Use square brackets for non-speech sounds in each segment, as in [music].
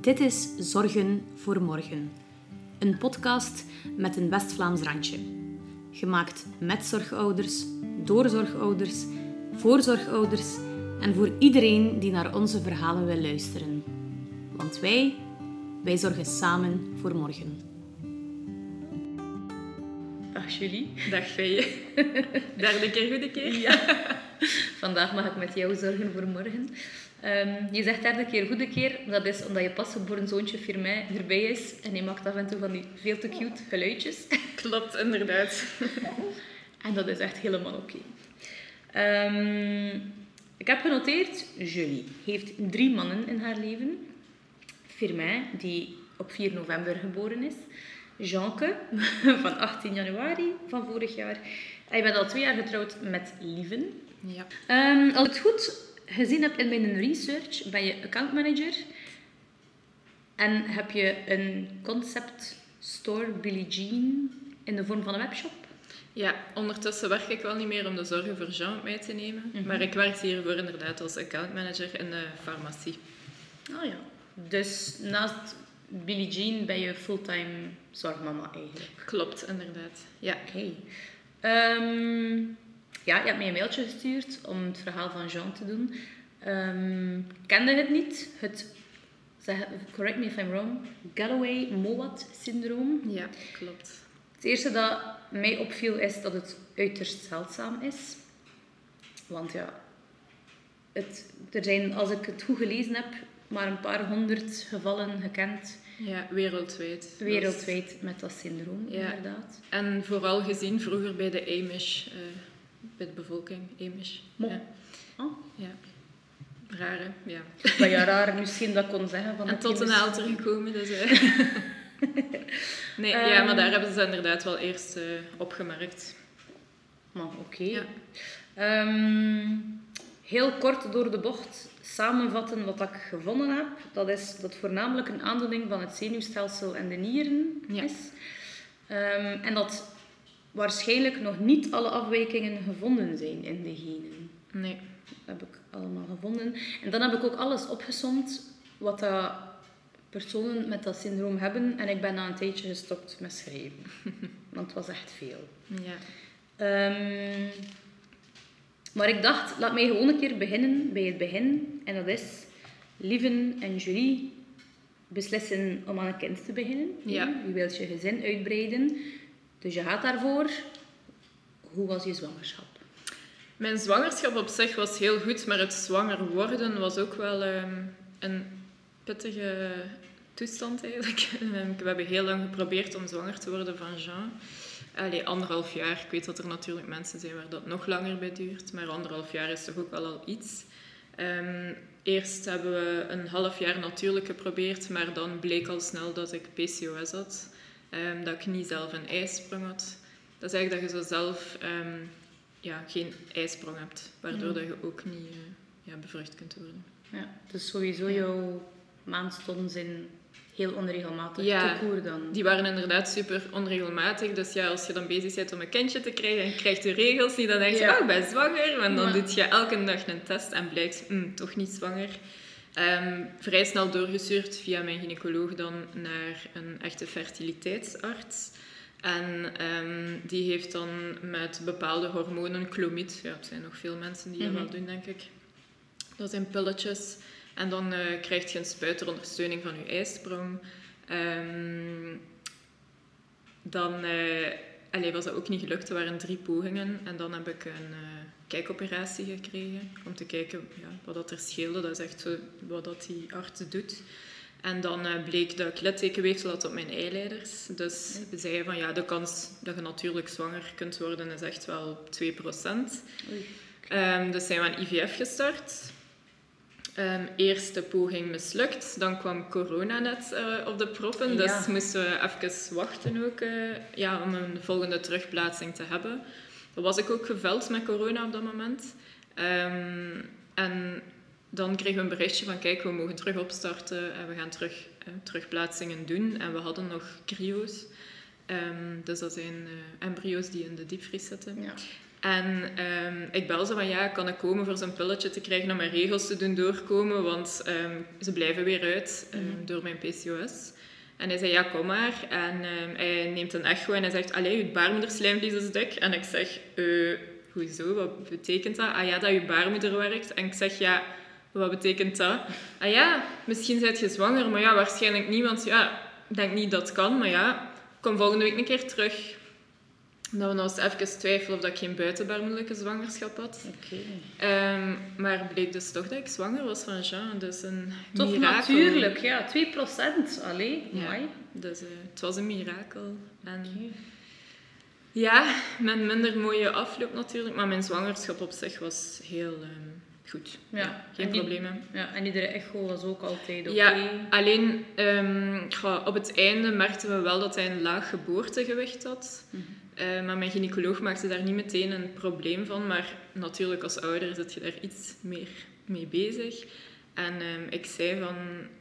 Dit is Zorgen voor Morgen. Een podcast met een West-Vlaams randje. Gemaakt met zorgouders, door zorgouders, voor zorgouders en voor iedereen die naar onze verhalen wil luisteren. Want wij, wij zorgen samen voor morgen. Dag Julie. Dag Feije. [laughs] Derde keer goede keer. Ja. [laughs] Vandaag mag ik met jou zorgen voor morgen. Ehm, je zegt derde keer goede keer. Dat is omdat je pasgeboren zoontje Firmijn erbij is. En hij maakt af en toe van die veel te cute geluidjes. [laughs] Klopt, inderdaad. [laughs] en dat is echt helemaal oké. Ehm, ik heb genoteerd, Julie heeft drie mannen in haar leven. Firmijn, die op 4 november geboren is. Jeanke, van 18 januari van vorig jaar. En je bent al twee jaar getrouwd met Lieven. Ja. Um, als ik het goed gezien heb in mijn research, ben je accountmanager. En heb je een concept store, Billie Jean, in de vorm van een webshop. Ja, ondertussen werk ik wel niet meer om de zorgen voor Jean op mij te nemen. Maar ik werk hiervoor inderdaad als accountmanager in de farmacie. Oh ja. Dus naast Billie Jean ben je fulltime zorgmama eigenlijk. Klopt, inderdaad. Ja. Oké. Ehm, ja, je hebt mij een mailtje gestuurd om het verhaal van Jean te doen. Um, kende het niet, het, zeg, correct me if I'm wrong, Galloway-Mowat-syndroom. Ja, klopt. Het eerste dat mij opviel is dat het uiterst zeldzaam is. Want ja, het, er zijn, als ik het goed gelezen heb, maar een paar honderd gevallen gekend. Ja, wereldwijd. Wereldwijd met dat syndroom, ja. inderdaad. En vooral gezien vroeger bij de Amish, uh, bij de bevolking, Amish. Mo. Ja. Oh. ja. Rare, ja. Maar ja, raar misschien dat kon zeggen. Van en tot een alter gekomen, dus... Uh. [laughs] nee, um, ja, maar daar hebben ze inderdaad wel eerst uh, opgemerkt. Maar oké. Okay. Ja. Um, heel kort door de bocht samenvatten wat ik gevonden heb. Dat is dat voornamelijk een aandoening van het zenuwstelsel en de nieren ja. is. Um, en dat waarschijnlijk nog niet alle afwijkingen gevonden zijn in de genen. Nee. Dat heb ik allemaal gevonden. En dan heb ik ook alles opgesomd wat dat personen met dat syndroom hebben. En ik ben na een tijdje gestopt met schrijven. [laughs] Want het was echt veel. Ja. Um, maar ik dacht, laat mij gewoon een keer beginnen bij het begin. En dat is, Lieven en Julie beslissen om aan een kind te beginnen. Ja. Je wilt je gezin uitbreiden. Dus je gaat daarvoor. Hoe was je zwangerschap? Mijn zwangerschap op zich was heel goed, maar het zwanger worden was ook wel um, een pittige toestand eigenlijk. [laughs] We hebben heel lang geprobeerd om zwanger te worden van Jean. Allee, anderhalf jaar. Ik weet dat er natuurlijk mensen zijn waar dat nog langer bij duurt, maar anderhalf jaar is toch ook wel al iets. Um, eerst hebben we een half jaar natuurlijk geprobeerd, maar dan bleek al snel dat ik PCOS had. Um, dat ik niet zelf een ijsprong had. Dat is eigenlijk dat je zo zelf um, ja, geen ijsprong hebt, waardoor Mm. dat je ook niet uh, ja, bevrucht kunt worden. Ja, dus sowieso jouw maandstonden zijn heel onregelmatig. Ja, Te koer dan. Die waren inderdaad super onregelmatig. Dus ja, als je dan bezig bent om een kindje te krijgen en je krijgt de regels niet, dan denk je, Ja. oh, ik ben zwanger. En dan Ja. doe je elke dag een test en blijkt, mm, toch niet zwanger. Ehm, vrij snel doorgestuurd via mijn gynaecoloog dan naar een echte fertiliteitsarts. En ehm, die heeft dan met bepaalde hormonen, clomid, ja, het zijn nog veel mensen die Mhm. dat wel doen, denk ik. Dat zijn pilletjes. En dan eh krijg je een spuit ter ondersteuning van je ijsprong. Ehm, dan eh, allee, was dat ook niet gelukt. Er waren drie pogingen. En dan heb ik een eh, kijkoperatie gekregen. Om te kijken ja, wat dat er scheelde. Dat is echt zo wat dat die arts doet. En dan eh, bleek dat ik littekenweefsel had op mijn eileiders. Dus we zeiden van ja, de kans dat je natuurlijk zwanger kunt worden is echt wel 2%. Oei. Ehm, dus zijn we aan IVF gestart. Ehm, eerste poging mislukt. Dan kwam corona net eh, op de proppen. Ja. Dus moesten we even wachten ook, eh, ja, om een volgende terugplaatsing te hebben. Dan was ik ook geveld met corona op dat moment. Ehm, en dan kregen we een berichtje van kijk, we mogen terug opstarten en we gaan terug eh, terugplaatsingen doen. En we hadden nog cryo's. Ehm, dus dat zijn embryo's die in de diepvries zitten. Ja. En ehm, ik bel ze van ja, kan ik komen voor zo'n pilletje te krijgen om mijn regels te doen doorkomen, want ehm, ze blijven weer uit ehm, Mhm. door mijn PCOS. En hij zei ja, kom maar. En hij neemt een echo en hij zegt, allee, je baarmoederslijmvlies is dik. En ik zeg, eh, hoezo, wat betekent dat? Ah ja, dat je baarmoeder werkt. En ik zeg ja, wat betekent dat? Ah ja, misschien zijt je zwanger, maar ja, waarschijnlijk niet, want ja, ik denk niet dat het kan, maar ja, kom volgende week een keer terug. Dat we nog eens even twijfelen of dat ik geen buitenbaarmoedelijke zwangerschap had. Oké. Ehm, maar het bleek dus toch dat ik zwanger was van Jean. Dus een Toch mirakel. natuurlijk, ja. 2%. Allee, Ja. mooi. Dus eh, het was een mirakel. En ja, met minder mooie afloop natuurlijk. Maar mijn zwangerschap op zich was heel ehm, goed. Ja. geen En die- problemen. Ja, en iedere echo was ook altijd oké. Ja, alleen ehm, op het einde merkten we wel dat hij een laag geboortegewicht had. Mhm. Eh, maar mijn gynaecoloog maakte daar niet meteen een probleem van. Maar natuurlijk als ouder zit je daar iets meer mee bezig. En ehm, ik zei van,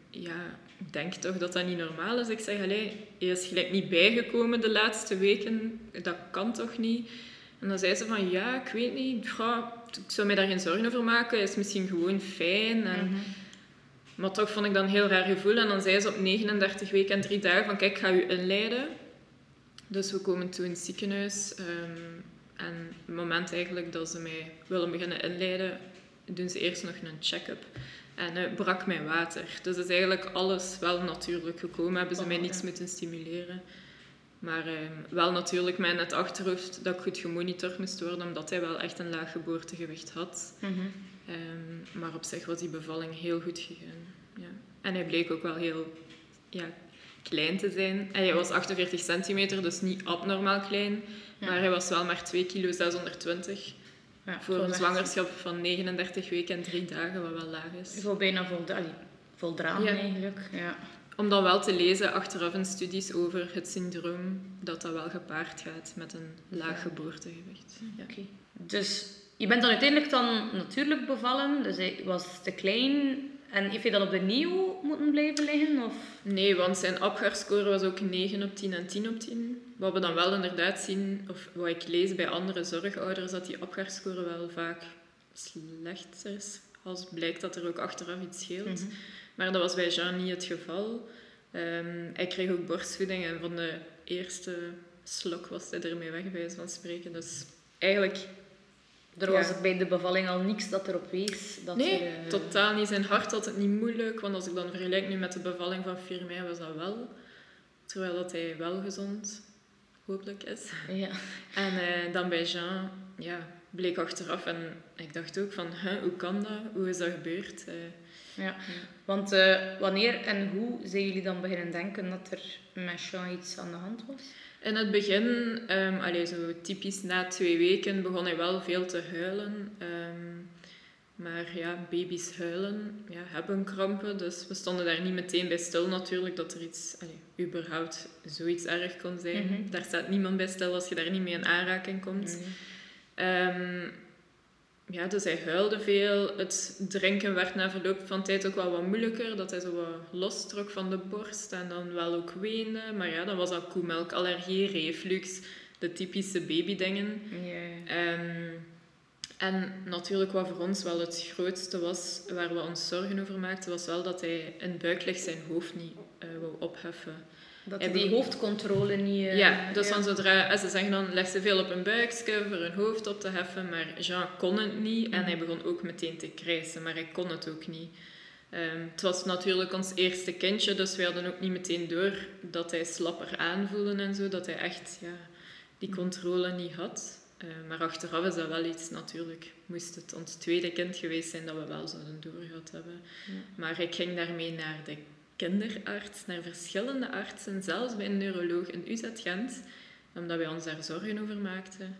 ja, ik denk toch dat dat niet normaal is. Ik zeg, allee, hij is gelijk niet bijgekomen de laatste weken. Dat kan toch niet? En dan zei ze van, ja, ik weet niet. Ja, ik zou mij daar geen zorgen over maken. Is misschien gewoon fijn. En, Mhm. maar toch vond ik dat een heel raar gevoel. En dan zei ze op 39 weken en 3 dagen van kijk, ik ga u inleiden. Dus we komen toen in het ziekenhuis. ehm, en het moment eigenlijk dat ze mij willen beginnen inleiden, doen ze eerst nog een check-up. En eh, brak mijn water. Dus is eigenlijk alles wel natuurlijk gekomen. Hebben ze mij Oh, niets moeten stimuleren. Maar ehm, wel natuurlijk met in het achterhoofd dat ik goed gemonitord moest worden, omdat hij wel echt een laag geboortegewicht had. Mhm. Ehm, maar op zich was die bevalling heel goed gegaan. Ja. En hij bleek ook wel heel ja, klein te zijn. En hij was 48 centimeter, dus niet abnormaal klein. Ja. Maar hij was wel maar 2 kilo 620. Ja, Voor een zwangerschap van 39 weken en 3 dagen, wat wel laag is. Voor bijna voldra allee, voldaan Ja. eigenlijk. Ja. Om dan wel te lezen achteraf in studies over het syndroom, dat dat wel gepaard gaat met een laag geboortegewicht. Ja. Oké. Dus je bent dan uiteindelijk dan natuurlijk bevallen. Dus hij was te klein. En heeft hij dan op de moeten blijven liggen? Of? Nee, want zijn Apgar-score was ook 9 op 10 en 10 op 10. Wat we dan wel inderdaad zien, of wat ik lees bij andere zorgouders, dat die Apgar-score wel vaak slechter is. Als blijkt dat er ook achteraf iets scheelt. Mhm. Maar dat was bij Jean niet het geval. Ehm, hij kreeg ook borstvoeding en van de eerste slok was hij ermee weg, bij wijze van spreken. Dus eigenlijk, Er Ja. was bij de bevalling al niks dat erop wees. Dat nee, er, eh, totaal niet. Zijn hart had het niet moeilijk, want als ik dan vergelijk nu met de bevalling van 4 mei, was dat wel. Terwijl dat hij wel gezond, hopelijk, is. Ja. En eh, dan bij Jean, ja, bleek achteraf. En ik dacht ook van, huh, hoe kan dat? Hoe is dat gebeurd? Eh, ja. Want wanneer en hoe zijn jullie dan beginnen denken dat er met Jean iets aan de hand was? In het begin, allee, zo typisch na twee weken, begon hij wel veel te huilen. Ehm, maar ja, baby's huilen, ja, hebben krampen. Dus we stonden daar niet meteen bij stil natuurlijk dat er iets, allee, überhaupt zoiets erg kon zijn. Mhm. Daar staat niemand bij stil als je daar niet mee in aanraking komt. Ehm, ja, dus hij huilde veel. Het drinken werd na verloop van tijd ook wel wat moeilijker. Dat hij zo wat lostrok van de borst en dan wel ook weende. Maar ja, dan was dat koemelk, allergie, reflux, de typische babydingen. Ja. Ehm, en natuurlijk wat voor ons wel het grootste was, waar we ons zorgen over maakten, was wel dat hij in buiklig zijn hoofd niet eh wou opheffen. Dat hij die hoofdcontrole niet... eh, Ja, dus dan zodra en ze zeggen dan leg ze veel op hun buikje voor hun hoofd op te heffen, maar Jean kon het niet en hij begon ook meteen te krijsen, maar hij kon het ook niet. Ehm, het was natuurlijk ons eerste kindje, dus wij hadden ook niet meteen door dat hij slapper aanvoelde en zo, dat hij echt ja, die controle niet had. Eh, maar achteraf is dat wel iets natuurlijk. Moest het ons tweede kind geweest zijn dat we wel zouden doorgehad hebben. Ja. Maar ik ging daarmee naar de kinderarts, naar verschillende artsen, zelfs bij een neuroloog in UZ Gent, omdat wij ons daar zorgen over maakten.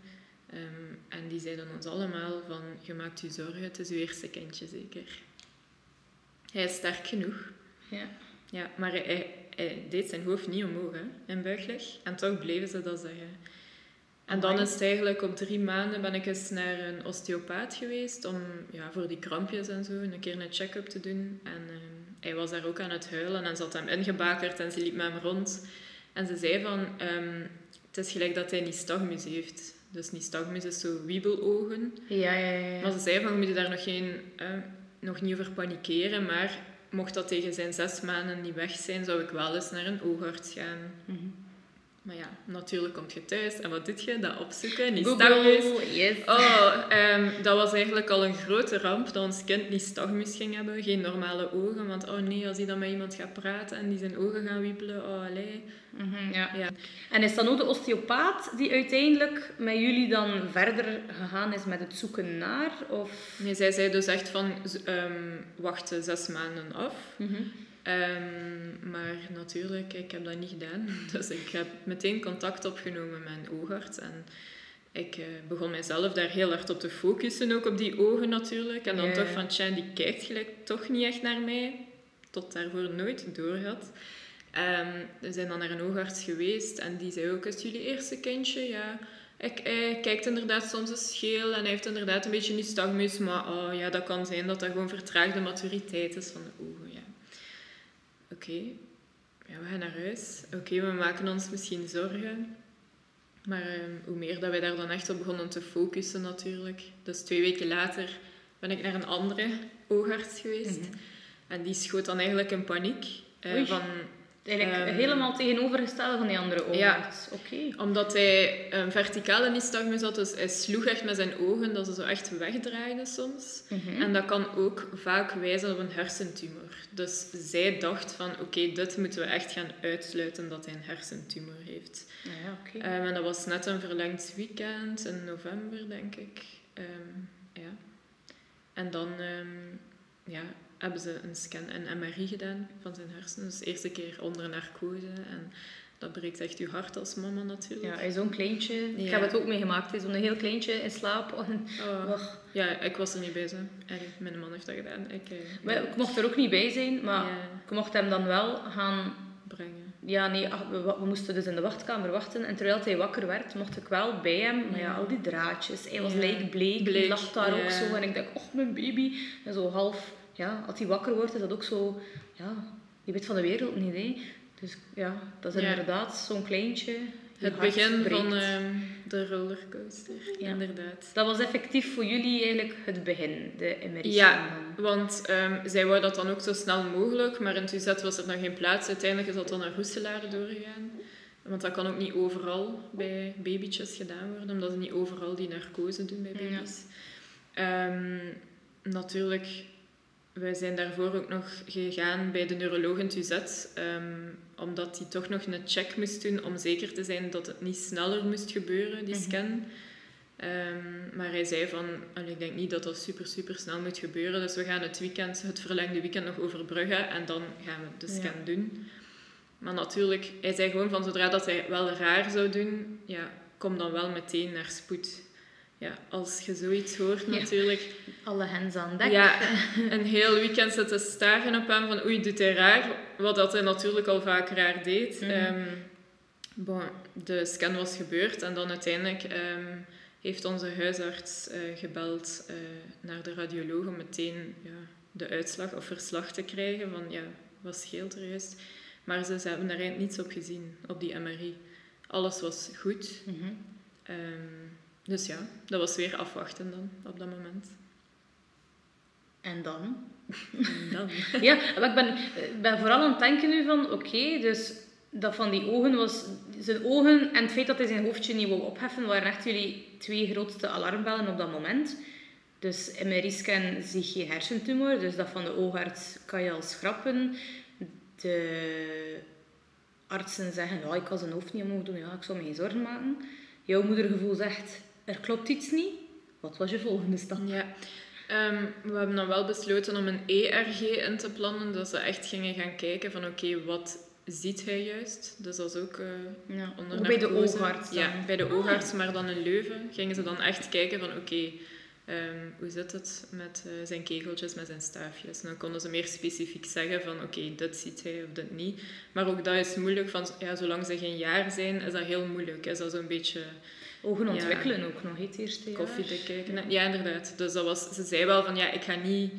Ehm, en die zeiden ons allemaal van, je maakt u zorgen, het is uw eerste kindje zeker. Hij is sterk genoeg. Ja. Ja, maar hij, hij, hij deed zijn hoofd niet omhoog hè, in buikleg. En toch bleven ze dat zeggen. En dan is het eigenlijk op drie maanden ben ik eens naar een osteopaat geweest om ja, voor die krampjes en zo een keer een check-up te doen. En ehm, hij was daar ook aan het huilen en ze had hem ingebakerd en ze liep met hem rond. En ze zei van, ehm, het is gelijk dat hij nystagmus heeft. Dus nystagmus is zo wiebelogen. Ja, ja, ja. Maar ze zei van, je moet je daar nog, geen, eh, nog niet over panikeren, maar mocht dat tegen zijn zes maanden niet weg zijn, zou ik wel eens naar een oogarts gaan. Mhm. Maar ja, natuurlijk kom je thuis en wat doe je? Dat opzoeken, niet yes. Oh, ehm, dat was eigenlijk al een grote ramp dat ons kind niet stagmus ging hebben, geen normale ogen. Want oh nee, als hij dan met iemand gaat praten en die zijn ogen gaan wiebelen, oh allee. Mhm, ja. Ja. En is dat ook de osteopaat die uiteindelijk met jullie dan verder gegaan is met het zoeken naar? Of... Nee, zij zei dus echt van, z- ehm, wachten zes maanden af. Mhm. Ehm, maar natuurlijk, ik heb dat niet gedaan. [laughs] Dus ik heb meteen contact opgenomen met mijn oogarts. En ik eh, begon mijzelf daar heel hard op te focussen, ook op die ogen natuurlijk. En dan toch van, tja, die kijkt gelijk toch niet echt naar mij. Tot daarvoor nooit doorhad. Ehm, we zijn dan naar een oogarts geweest en die zei ook, is het jullie eerste kindje? Ja. Ik, hij kijkt inderdaad soms eens scheel en hij heeft inderdaad een beetje nystagmus, maar oh, ja, dat kan zijn dat dat gewoon vertraagde maturiteit is van de ogen. Ja. Oké, ja, we gaan naar huis. Oké, we maken ons misschien zorgen. Maar ehm, hoe meer dat wij daar dan echt op begonnen te focussen natuurlijk. Dus twee weken later ben ik naar een andere oogarts geweest. Mhm. En die schoot dan eigenlijk in paniek. eh, van, Eigenlijk Ehm, helemaal tegenovergestelde van die andere oogarts. Oké. omdat hij een verticale nystagmus had, dus hij sloeg echt met zijn ogen dat ze zo echt wegdraaiden soms. Mhm. En dat kan ook vaak wijzen op een hersentumor. Dus zij dacht van, oké, dit moeten we echt gaan uitsluiten dat hij een hersentumor heeft. Ja, ja, oké. Ehm, en dat was net een verlengd weekend in november, denk ik. Ehm, ja. En dan ehm, ja, hebben ze een scan en MRI gedaan van zijn hersenen. Dus de eerste keer onder narcose. En dat breekt echt je hart als mama natuurlijk. Ja, hij is zo'n kleintje. Ik heb het ook meegemaakt. Hij is zo'n heel kleintje in slaap. [laughs] En, Oh, ja, ik was er niet bij. Allee, mijn man heeft dat gedaan. Ik, eh, maar ik mocht er ook niet bij zijn, maar Ja. ik mocht hem dan wel gaan... brengen. Ja, nee, ach, we, moesten dus in de wachtkamer wachten. En terwijl hij wakker werd, mocht ik wel bij hem. Maar ja, al die draadjes. Hij was Ja. lijkbleek. Bleek, Hij lag daar ook zo. En ik dacht, oh, mijn baby. En zo half... Ja, als hij wakker wordt, is dat ook zo... Ja, je weet van de wereld niet, hè. Dus ja, dat is Ja. inderdaad zo'n kleintje. je Het begin breekt. van ehm, de rollercoaster, Ja. inderdaad. Dat was effectief voor jullie eigenlijk het begin, de MRI. Ja, want ehm, zij wou dat dan ook zo snel mogelijk, maar in UZ was er nog geen plaats. Uiteindelijk is dat dan naar Roeselaar doorgegaan. Want dat kan ook niet overal bij babytjes gedaan worden, omdat ze niet overal die narcose doen bij Ja. baby's. Ehm, natuurlijk, wij zijn daarvoor ook nog gegaan bij de neuroloog in het UZ, ehm, omdat hij toch nog een check moest doen om zeker te zijn dat het niet sneller moest gebeuren, die Mhm. scan. Ehm, maar hij zei van, ik denk niet dat dat super, super snel moet gebeuren. Dus we gaan het weekend, het verlengde weekend nog overbruggen en dan gaan we de scan Ja. doen. Maar natuurlijk, hij zei gewoon van zodra dat hij wel raar zou doen, ja, kom dan wel meteen naar spoed. Ja, als je zoiets hoort Ja. natuurlijk. Alle hens aan dek. Ja, [laughs] een heel weekend zitten staren op hem van oei, doet hij raar. Wat dat hij natuurlijk al vaak raar deed. Mhm. Ehm, bon, de scan was gebeurd en dan uiteindelijk ehm, heeft onze huisarts eh, gebeld eh, naar de radioloog om meteen ja, de uitslag of verslag te krijgen van ja, wat scheelt er juist. Maar ze, ze hebben daar eigenlijk niets op gezien, op die MRI. Alles was goed. Ehm, dus ja, dat was weer afwachten dan, op dat moment. En dan? En dan... [laughs] Ja, maar ik ben, ben vooral aan het denken nu van, oké, dus dat van die ogen was... Zijn ogen en het feit dat hij zijn hoofdje niet wou opheffen, waren echt jullie twee grootste alarmbellen op dat moment. Dus MRI-scan zie je hersentumor, dus dat van de oogarts kan je al schrappen. De artsen zeggen, ja, ik kan zijn hoofd niet omhoog doen, ja, ik zou me geen zorgen maken. Jouw moedergevoel zegt, er klopt iets niet. Wat was je volgende stap? Ja. Ehm, we hebben dan wel besloten om een ERG in te plannen. Dat ze echt gingen gaan kijken van oké, wat ziet hij juist? Dus dat is ook eh, Ja. onder bij de oogarts dan? Ja, bij de oogarts, maar dan in Leuven gingen ze dan echt kijken van oké, ehm, hoe zit het met eh, zijn kegeltjes, met zijn staafjes? En dan konden ze meer specifiek zeggen van oké, dit ziet hij of dit niet. Maar ook dat is moeilijk, van, ja, zolang ze geen jaar zijn, is dat heel moeilijk. Is dat zo'n beetje Ogen Ja. ontwikkelen ook nog, het eerste jaar. koffie te kijken. Ja, inderdaad. Dus dat was, ze zei wel van ja, ik ga niet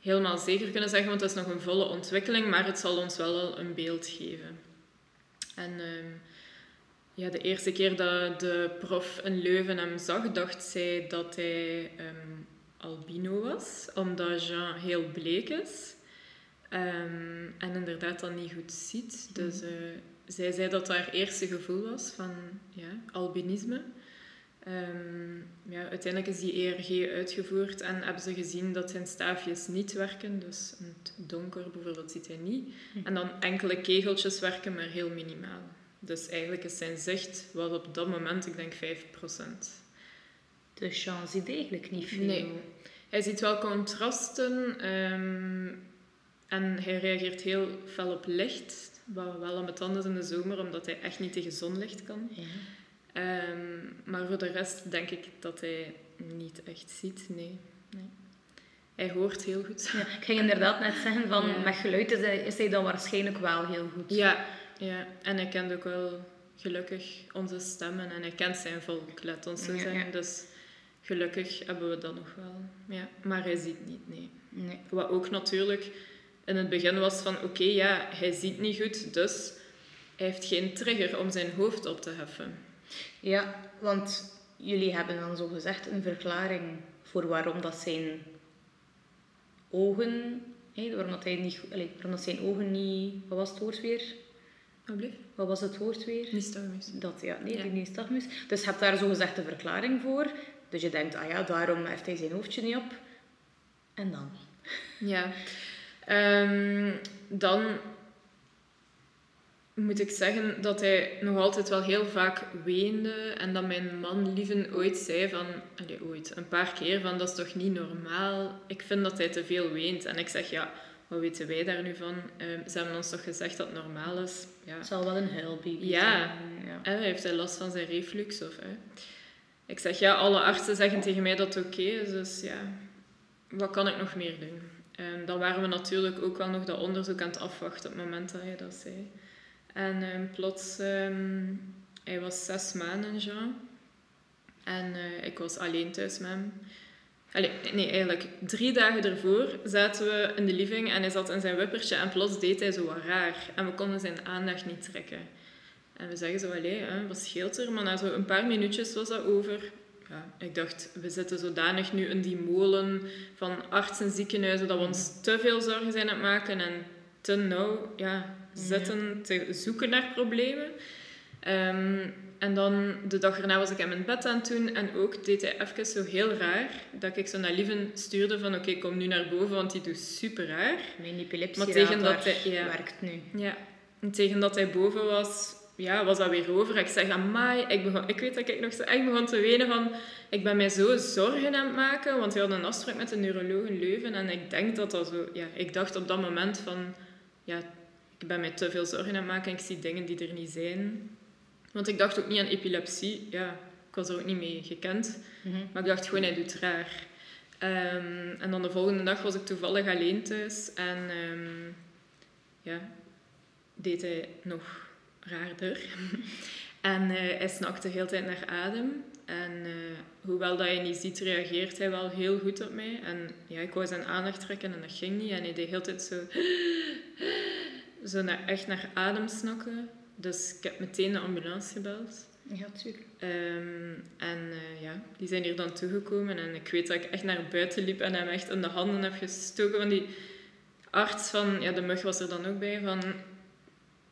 helemaal zeker kunnen zeggen, want het is nog een volle ontwikkeling, maar het zal ons wel een beeld geven. En ehm, ja, de eerste keer dat de prof in Leuven hem zag, dacht zij dat hij ehm, albino was, omdat Jean heel bleek is. Ehm, en inderdaad dat niet goed ziet. Dus uh, zij zei dat dat haar eerste gevoel was van ja, albinisme. Um, ja, uiteindelijk is die ERG uitgevoerd en hebben ze gezien dat zijn staafjes niet werken. Dus in het donker bijvoorbeeld ziet hij niet. Hm. En dan enkele kegeltjes werken, maar heel minimaal. Dus eigenlijk is zijn zicht was op dat moment, ik denk 5%. Dus Jean ziet eigenlijk niet veel. Nee. Hij ziet wel contrasten um, en hij reageert heel fel op licht. Wat wel aan het is in de zomer, omdat hij echt niet tegen zonlicht kan. Ja. Um, maar voor de rest denk ik dat hij niet echt ziet, nee. nee. Hij hoort heel goed. Ja, ik ging inderdaad net zeggen, van met geluid is hij, is hij dan waarschijnlijk wel heel goed. Ja, ja, en hij kent ook wel gelukkig onze stemmen en hij kent zijn volk, laat ons zo zeggen. Dus gelukkig hebben we dat nog wel. Ja. Maar hij ziet niet, nee. nee. Wat ook natuurlijk in het begin was van, oké, ja, hij ziet niet goed, dus hij heeft geen trigger om zijn hoofd op te heffen. Ja, want jullie hebben dan zo gezegd een verklaring voor waarom dat zijn ogen, hé, waarom, dat hij niet, allez, waarom dat zijn ogen niet, wat was het woord weer? Wat was het woord weer? Nystagmus. Dat, ja, nee, ja. die nystagmus. Dus je hebt daar zo gezegd een verklaring voor. Dus je denkt, ah ja, daarom heeft hij zijn hoofdje niet op. En dan? Ja. Um, dan moet ik zeggen dat hij nog altijd wel heel vaak weende. En dat mijn man Lieven ooit zei van... Allee, ooit, een paar keer van, dat is toch niet normaal? Ik vind dat hij te veel weent. En ik zeg, ja, wat weten wij daar nu van? Um, ze hebben ons toch gezegd dat het normaal is? Ja. Het zal wel een huilbaby ja. zijn. Ja. Hij heeft hij last van zijn reflux? Of, hè? Ik zeg, ja, alle artsen zeggen tegen mij dat het oké is. Dus ja, wat kan ik nog meer doen? Um, dan waren we natuurlijk ook wel nog dat onderzoek aan het afwachten op het moment dat hij dat zei. En um, plots, um, hij was zes maanden, Jean. En uh, ik was alleen thuis met hem. Nee, eigenlijk drie dagen ervoor zaten we in de living en hij zat in zijn wippertje en plots deed hij zo wat raar. En we konden zijn aandacht niet trekken. En we zeggen zo, allee, hè, wat scheelt er? Maar na zo een paar minuutjes was dat over. Ja, ik dacht, we zitten zodanig nu in die molen van artsen en ziekenhuizen dat we ons te veel zorgen zijn aan het maken en te nauw ja, zitten te zoeken naar problemen. Um, en dan de dag erna was ik in bed aan het doen en ook deed hij even zo heel raar dat ik zo naar Lieven stuurde van oké, kom nu naar boven, want die doet super raar. Mijn epilepsie maar tegen dat hij, ja, werkt nu. Ja, en tegen dat hij boven was, ja, was dat weer over. Ik zeg, amai, ik, begon, ik weet dat ik nog zo echt begon te wenen van... Ik ben mij zo zorgen aan het maken, want hij had een afspraak met een neuroloog in Leuven. En ik denk dat dat zo... Ja, ik dacht op dat moment van... Ja, ik ben mij te veel zorgen aan het maken en ik zie dingen die er niet zijn. Want ik dacht ook niet aan epilepsie. Ja, ik was er ook niet mee gekend. Mhm. Maar ik dacht gewoon, hij doet raar. Um, en dan de volgende dag was ik toevallig alleen thuis. En um, ja, deed hij nog raarder. [laughs] en uh, hij snakte de hele tijd naar adem. En uh, hoewel dat je niet ziet, reageert hij wel heel goed op mij. En ja, ik wou zijn aandacht trekken en dat ging niet. En hij deed de hele tijd zo... [gasps] zo naar, echt naar adem snakken. Dus ik heb meteen de ambulance gebeld. Ja, tuurlijk. Um, en uh, ja, die zijn hier dan toegekomen. En ik weet dat ik echt naar buiten liep en hem echt in de handen heb gestoken. Van die arts van, ja, de mug was er dan ook bij, van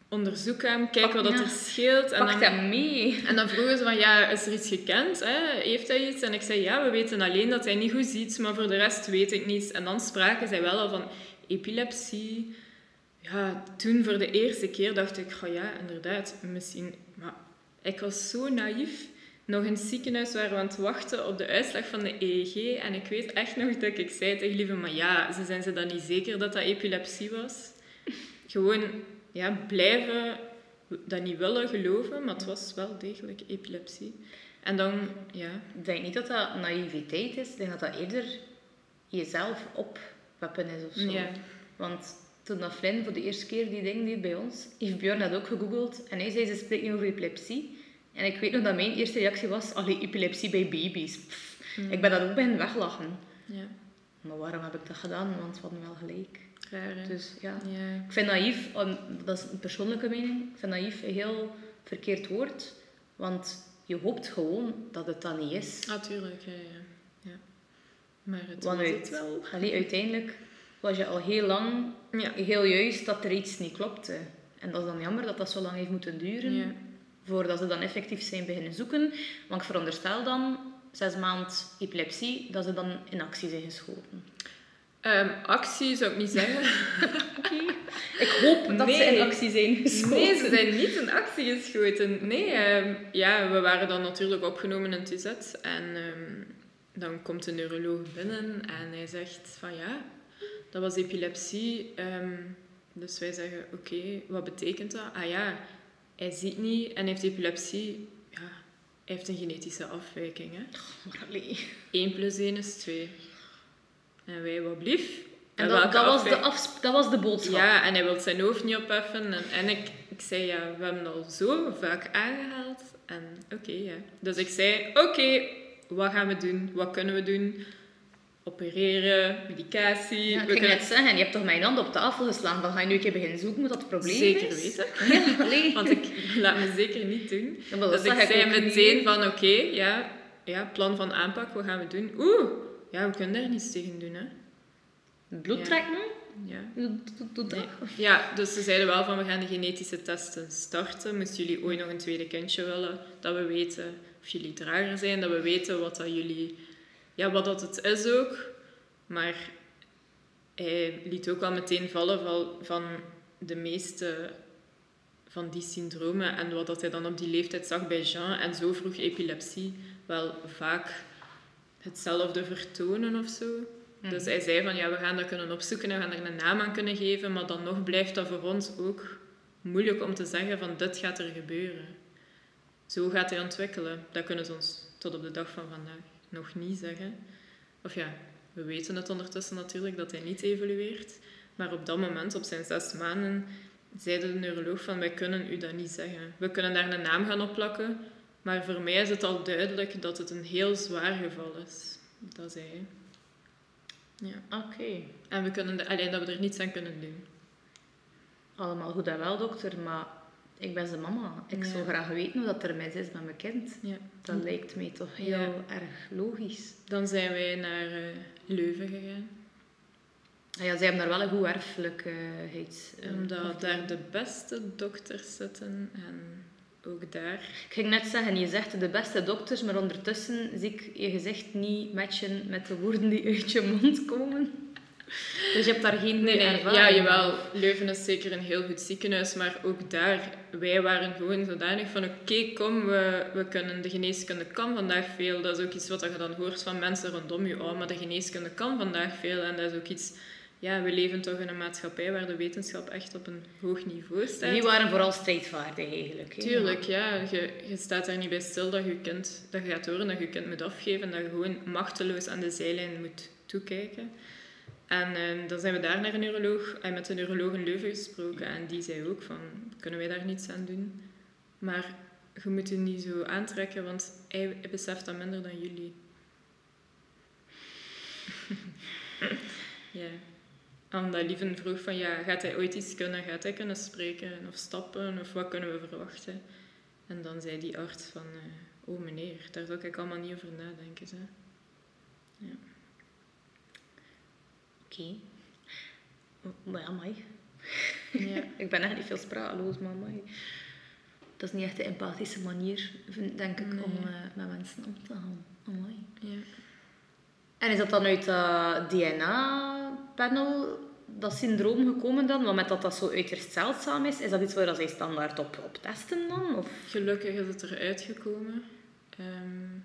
onderzoek hem, kijk wat dat er scheelt. En Pak hem mee. En dan vroegen ze van, ja, is er iets gekend? Hè? Heeft hij iets? En ik zei, ja, we weten alleen dat hij niet goed ziet, maar voor de rest weet ik niets. En dan spraken zij wel al van epilepsie, ja, toen voor de eerste keer dacht ik, oh ja, inderdaad, misschien... Maar ik was zo naïef. Nog in het ziekenhuis waren we aan het wachten op de uitslag van de EEG. En ik weet echt nog dat ik zei tegen lieve, maar ja, ze zijn ze dan niet zeker dat dat epilepsie was? [laughs] Gewoon ja, blijven dat niet willen geloven, maar het was wel degelijk epilepsie. En dan, ja... Ik denk niet dat dat naïviteit is. Ik denk dat dat eerder jezelf opweppen is of zo. Ja. Want toen dat Flynn voor de eerste keer die ding deed bij ons, heeft Björn dat ook gegoogeld en hij zei ze spreken over epilepsie. En ik weet nog dat mijn eerste reactie was, allee, epilepsie bij baby's. Hmm. Ik ben dat ook bij hen weglachen. Ja. Maar waarom heb ik dat gedaan? Want we hadden wel gelijk. Raar, dus ja. Ik vind naïef, dat is een persoonlijke mening, ik vind naïef een heel verkeerd woord. Want je hoopt gewoon dat het dat niet is. Natuurlijk, ja, ja. ja. Maar het Want was uit- het wel. Allee, uiteindelijk was je al heel lang Ja. heel juist dat er iets niet klopte. En dat is dan jammer dat dat zo lang heeft moeten duren. Ja. Voordat ze dan effectief zijn beginnen zoeken. Want ik veronderstel dan, zes maanden epilepsie, dat ze dan in actie zijn geschoten. Ehm, actie zou ik niet zeggen. [laughs] [laughs] Ik hoop dat ze in actie zijn geschoten. Nee, ze zijn niet in actie geschoten. Nee, ehm, ja, we waren dan natuurlijk opgenomen in TZ. En ehm, dan komt de neuroloog binnen en hij zegt van ja, dat was epilepsie. Ehm, dus wij zeggen, oké, wat betekent dat? Ah ja, hij ziet niet en heeft epilepsie. Ja, hij heeft een genetische afwijking. Hè? Maar allee. 1 plus 1 is 2. En wij, wat blief? En dat, dat, was de dat was de boodschap. ja, en hij wil zijn hoofd niet opheffen. En, en ik, ik zei, ja, we hebben het al zo vaak aangehaald. En oké, ja. Dus ik zei, oké, wat gaan we doen? Wat kunnen we doen? Opereren, medicatie. Ja, ik kunnen... net zeggen, je hebt toch mijn hand op tafel geslagen van ga je nu een keer beginnen zoeken wat dat het probleem Zeker is? weten. [laughs] Ja, allee. Want ik laat me zeker niet doen. Ja, maar dat Dus ik zei meteen van, oké, ja, ja, plan van aanpak, wat gaan we doen? Oeh, ja, we kunnen daar niets tegen doen, hè. Bloed Ja. trekken? Ja. Dat. Nee. Ja, dus ze zeiden wel van we gaan de genetische testen starten. Moesten jullie ooit nog een tweede kindje willen, dat we weten of jullie drager zijn, dat we weten wat dat jullie, ja, wat dat het is ook. Maar hij liet ook al meteen vallen van, van de meeste van die syndromen en wat dat hij dan op die leeftijd zag bij Jean en zo vroeg epilepsie wel vaak hetzelfde vertonen of zo. Dus hij zei van ja, we gaan dat kunnen opzoeken en we gaan er een naam aan kunnen geven, maar dan nog blijft dat voor ons ook moeilijk om te zeggen van dit gaat er gebeuren. Zo gaat hij ontwikkelen. Dat kunnen ze ons tot op de dag van vandaag nog niet zeggen. Of ja, we weten het ondertussen natuurlijk dat hij niet evolueert. Maar op dat moment, op zijn zes maanden, zei de neuroloog van wij kunnen u dat niet zeggen. We kunnen daar een naam gaan opplakken, maar voor mij is het al duidelijk dat het een heel zwaar geval is. Dat zei hij. Ja. Oké. En we kunnen de, alleen dat we er niets aan kunnen doen. Allemaal goed en wel, dokter, maar ik ben zijn mama. Ik Ja. zou graag weten hoe dat er mis is met mijn kind. Ja. Dat lijkt mij toch heel Ja. erg logisch. Dan zijn wij naar eh, Leuven gegaan. Ah ja, zij hebben daar wel een goed erfelijkheid. eh, Omdat daar de beste dokters zitten. En ook daar. Ik ging net zeggen, je zegt de beste dokters, maar ondertussen zie ik je gezicht niet matchen met de woorden die uit je mond komen. Dus je hebt daar geen Nee, nee, ervaring ja, jawel. Leuven is zeker een heel goed ziekenhuis. Maar ook daar, wij waren gewoon zodanig van... Oké, kom, we, we kunnen... De geneeskunde kan vandaag veel. Dat is ook iets wat je dan hoort van mensen rondom je. Oh, maar de geneeskunde kan vandaag veel. En dat is ook iets... Ja, we leven toch in een maatschappij waar de wetenschap echt op een hoog niveau staat. Die waren vooral strijdvaardig eigenlijk. Tuurlijk, ja. Je, je staat daar niet bij stil dat je kind, dat je gaat horen dat je kind moet afgeven en dat je gewoon machteloos aan de zijlijn moet toekijken. En eh, dan zijn we daar naar een neuroloog en met de neuroloog in Leuven gesproken en die zei ook van, kunnen wij daar niets aan doen? Maar je moet je niet zo aantrekken, want hij beseft dat minder dan jullie. [laughs] ja. Omdat Lieven vroeg van, ja, gaat hij ooit iets kunnen? Gaat hij kunnen spreken of stappen? Of wat kunnen we verwachten? En dan zei die arts van, eh, oh meneer, daar zou ik allemaal niet over nadenken. Hè. Oké. Maar ja, amai. Ja. [laughs] Ik ben echt niet veel sprakeloos, maar amai. Dat is niet echt de empathische manier, denk ik, om eh, met mensen om te gaan. Amai. ja. En is dat dan uit dat DNA-panel, dat syndroom gekomen dan? Want met dat dat zo uiterst zeldzaam is, is dat iets waar zij standaard op, op testen dan? Of? Gelukkig is het eruit gekomen. Ehm,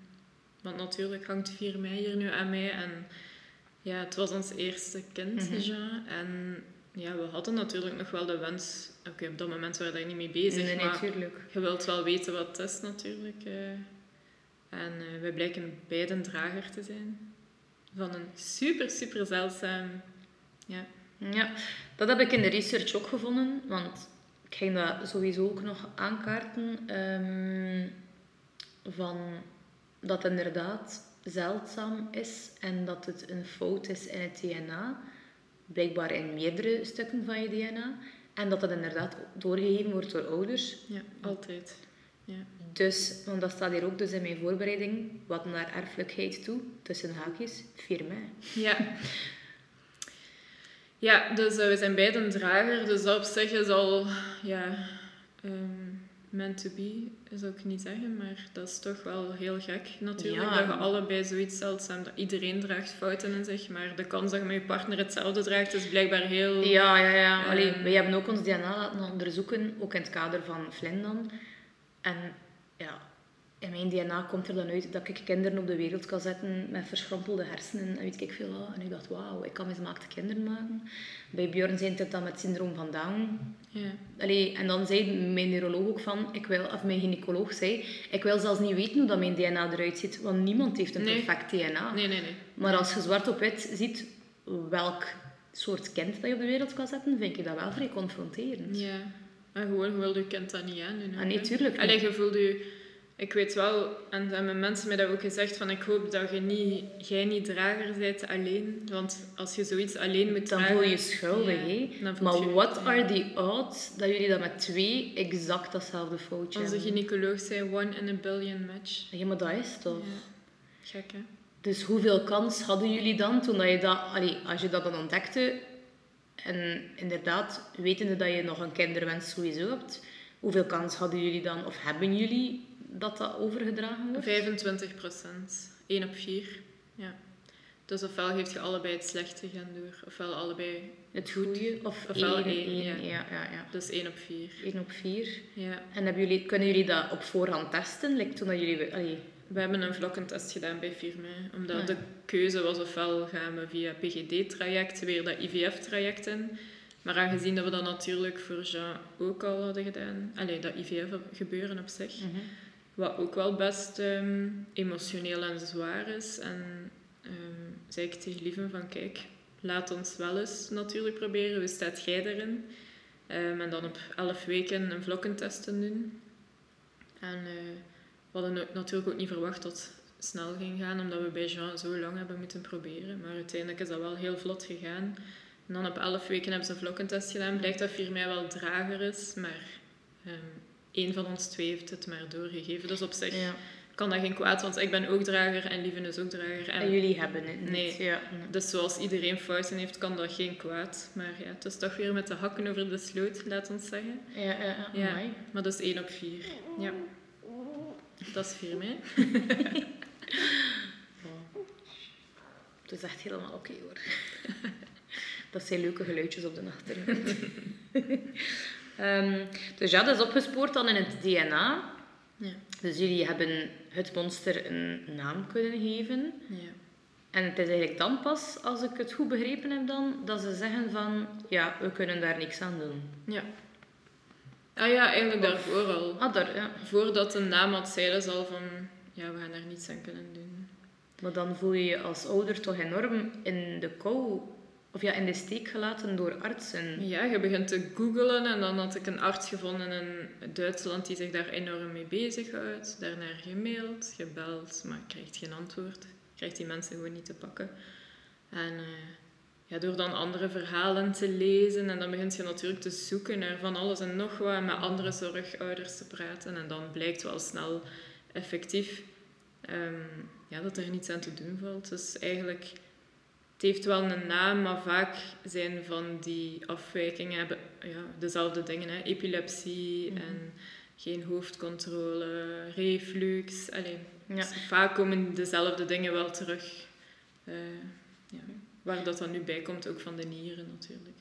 want natuurlijk hangt 4 mei hier nu aan mij. En ja, het was ons eerste kind, Mhm. Jean. En ja, we hadden natuurlijk nog wel de wens... Oké, op dat moment waren we daar niet mee bezig. nee, maar natuurlijk. je wilt wel weten wat het is natuurlijk. eh. en eh, wij blijken beiden drager te zijn. Van een super, super zeldzaam... Ja. Ja, dat heb ik in de research ook gevonden, want ik ging dat sowieso ook nog aankaarten. ehm, van dat inderdaad zeldzaam is en dat het een fout is in het DNA, blijkbaar in meerdere stukken van je DNA, en dat dat inderdaad doorgegeven wordt door ouders. ja, altijd. Ja. Dus, want dat staat hier ook dus in mijn voorbereiding, wat naar erfelijkheid toe, tussen haakjes, 4 mei. Ja. Ja, dus eh, we zijn beiden drager, dus dat op zich is al, ja, ehm, meant to be, zou ik niet zeggen, maar dat is toch wel heel gek natuurlijk. Ja. Dat je allebei zoiets zeldzaam, dat iedereen draagt fouten in zich, maar de kans dat je met je partner hetzelfde draagt is blijkbaar heel... Ja, ja, ja. Ehm. Allee, wij hebben ook ons DNA laten onderzoeken, ook in het kader van Flynn dan. En ja, in mijn DNA komt er dan uit dat ik kinderen op de wereld kan zetten met verschrompelde hersenen en weet ik veel wat. En ik dacht, wauw, ik kan mismaakte kinderen maken. Bij Björn zijn het dan met syndroom van Down. Ja. Allee, en dan zei mijn neuroloog ook van, ik wil, of mijn gynaecoloog zei, ik wil zelfs niet weten hoe dat mijn DNA eruit ziet, want niemand heeft een Nee. perfect DNA. Nee, nee, nee. Maar als je zwart op wit ziet welk soort kind dat je op de wereld kan zetten, vind ik dat wel vrij confronterend. Ja. En gewoon, je wilde je kind dat niet aan doen. Ah, nee, tuurlijk niet. Allee, je voelde je... Ik weet wel, en dan hebben mensen mij dat ook gezegd, van ik hoop dat je niet, jij niet drager bent alleen. Want als je zoiets alleen moet Dan dragen... voel je je schuldig, ja, hè. dan Maar ja. are the odds dat jullie dat met twee exact datzelfde foutje Onze hebben? gynaecoloog zei one in a billion match. Ja, maar dat is toch? Ja. Gek, hè? Dus hoeveel kans hadden jullie dan toen dat je dat... Allee, als je dat dan ontdekte, en inderdaad, wetende dat je nog een kinderwens sowieso hebt, hoeveel kans hadden jullie dan, of hebben jullie, dat dat overgedragen wordt? 25 procent. 1 op 4. Ja. Dus ofwel geeft je allebei het slechte gaan door, ofwel allebei... Het goede? Of Ofwel één, één, één, ja. ja, ja, ja. Dus 1 op 4. Eén op vier. Ja. En hebben jullie, kunnen jullie dat op voorhand testen? Like toen dat jullie... Allee, We hebben een vlokkentest gedaan bij 4 mei, omdat Ah, ja. de keuze was ofwel gaan we via PGD-traject weer dat IVF-traject in. Maar aangezien dat we dat natuurlijk voor Jean ook al hadden gedaan, allee, dat IVF-gebeuren op zich, mhm. Wat ook wel best ehm, emotioneel en zwaar is. En ehm, zei ik tegen Lieven van, kijk, laat ons wel eens natuurlijk proberen, hoe staat jij erin? Ehm, en dan op 11 weken een vlokkentest te doen. En eh, we hadden natuurlijk ook niet verwacht dat het snel ging gaan, omdat we bij Jean zo lang hebben moeten proberen. Maar uiteindelijk is dat wel heel vlot gegaan. En dan op 11 weken hebben ze een vlokkentest gedaan. Blijkt dat 4 mei wel drager is, maar één van ons twee heeft het maar doorgegeven. Dus op zich ja. kan dat geen kwaad, want ik ben ook drager en Lieven is ook drager. En En jullie hebben het niet. Nee. Ja. dus zoals iedereen fouten heeft, kan dat geen kwaad. Maar ja, het is toch weer met de hakken over de sloot, laat ons zeggen. Ja, ja, ja. Maar dat is 1 op 4. Ja. Dat is 4 mei. [laughs] [laughs] Het is echt helemaal oké hoor. [laughs] dat zijn leuke geluidjes op de achtergrond. Ehm, dus ja, dat is opgespoord dan in het DNA. Ja. Dus jullie hebben het monster een naam kunnen geven. ja. En het is eigenlijk dan pas, als ik het goed begrepen heb dan, dat ze zeggen van, ja, we kunnen daar niks aan doen. Ja. Ah ja, eigenlijk daarvoor al. Ah, daar, ja. Voordat de naam had, zeiden ze al van... Ja, we gaan daar niets aan kunnen doen. Maar dan voel je je als ouder toch enorm in de kou, of ja, in de steek gelaten door artsen. Ja, je begint te googelen en dan had ik een arts gevonden in Duitsland die zich daar enorm mee bezighoudt. Daarnaar gemaild, gebeld, maar krijgt geen antwoord. Krijgt die mensen gewoon niet te pakken. En eh, ja, door dan andere verhalen te lezen en dan begint je natuurlijk te zoeken naar van alles en nog wat en met andere zorgouders te praten. En dan blijkt wel snel effectief ehm, ja, dat er niets aan te doen valt. Dus eigenlijk het heeft wel een naam, maar vaak zijn van die afwijkingen hebben ja, dezelfde dingen. Hè? Epilepsie Mhm. en geen hoofdcontrole, reflux. Allee, Ja. dus vaak komen dezelfde dingen wel terug. Eh, ja. Waar dat dan nu bij komt, ook van de nieren natuurlijk.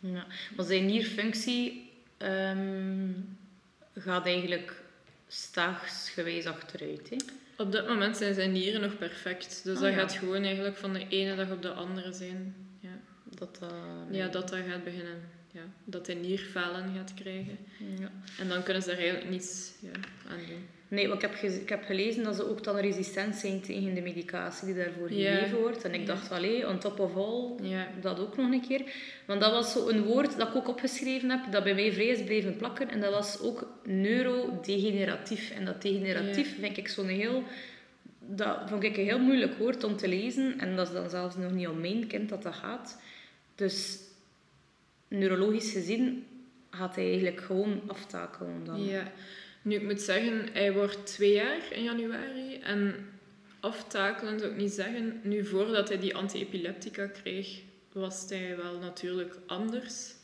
Ja. Maar zijn nierfunctie ehm, gaat eigenlijk staagsgewijs achteruit. Hè? Op dat moment zijn zijn nieren nog perfect. Dus Ah, dat ja. gaat gewoon eigenlijk van de ene dag op de andere zijn. Ja, Dat, dat, ja dat dat gaat beginnen. Ja, dat hij nierfalen gaat krijgen. Ja. En dan kunnen ze er eigenlijk niets ja, aan doen. Nee, want ik heb, ik heb gelezen dat ze ook dan resistent zijn tegen de medicatie die daarvoor gegeven wordt. En ik dacht, allee, on top of all, dat ook nog een keer. Want dat was zo een woord dat ik ook opgeschreven heb, dat bij mij vrij is blijven plakken. En dat was ook neurodegeneratief. En dat degeneratief vind ik zo'n heel... Dat vond ik een heel moeilijk woord om te lezen. En dat is dan zelfs nog niet om mijn kind dat dat gaat. Dus neurologisch gezien gaat hij eigenlijk gewoon aftakelen dan. Ja. Nu, ik moet zeggen, hij wordt twee jaar in januari. En aftakelen zou ik niet zeggen. Nu, voordat hij die anti-epileptica kreeg, was hij wel natuurlijk anders.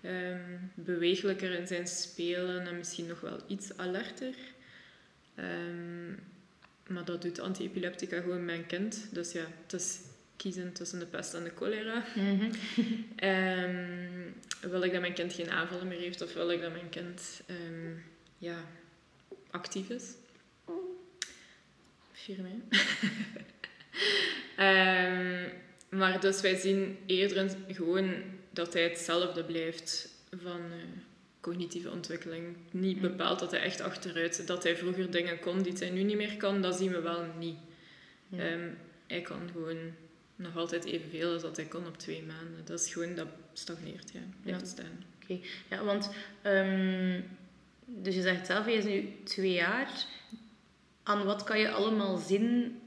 Ehm, bewegelijker in zijn spelen en misschien nog wel iets alerter. Ehm, maar dat doet anti-epileptica gewoon mijn kind. Dus ja, het is kiezen tussen de pest en de cholera. Mhm. [laughs] Ehm, wil ik dat mijn kind geen aanvallen meer heeft of wil ik dat mijn kind ja, actief is? 4 mei. [laughs] Ehm, maar dus wij zien eerder gewoon dat hij hetzelfde blijft van eh, cognitieve ontwikkeling. Niet bepaald dat hij echt achteruit, dat hij vroeger dingen kon die hij nu niet meer kan, dat zien we wel niet. Ja. Ehm, hij kan gewoon nog altijd evenveel als dat hij kon op twee maanden. Dat is gewoon, dat stagneert, ja. Blijft Ja. staan. Oké, ja, want ehm, dus je zegt zelf, hij is nu twee jaar. Aan wat kan je allemaal zien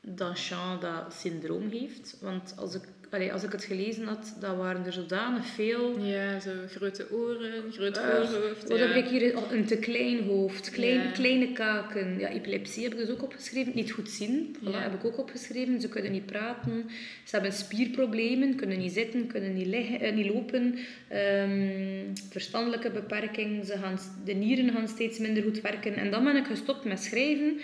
dat Jean dat syndroom heeft? Want als ik, allee, als ik het gelezen had, dat waren er zodanig veel. Ja, zo grote oren, groot Eh, voorhoofd. Wat ja. heb ik hier? Oh, een te klein hoofd, klein, Ja. kleine kaken. Ja, epilepsie heb ik dus ook opgeschreven. Niet goed zien, voilà, Ja. heb ik ook opgeschreven. Ze kunnen niet praten. Ze hebben spierproblemen, kunnen niet zitten, kunnen niet, liggen, eh, niet lopen. Ehm, verstandelijke beperking. Ze gaan, de nieren gaan steeds minder goed werken. En dan ben ik gestopt met schrijven.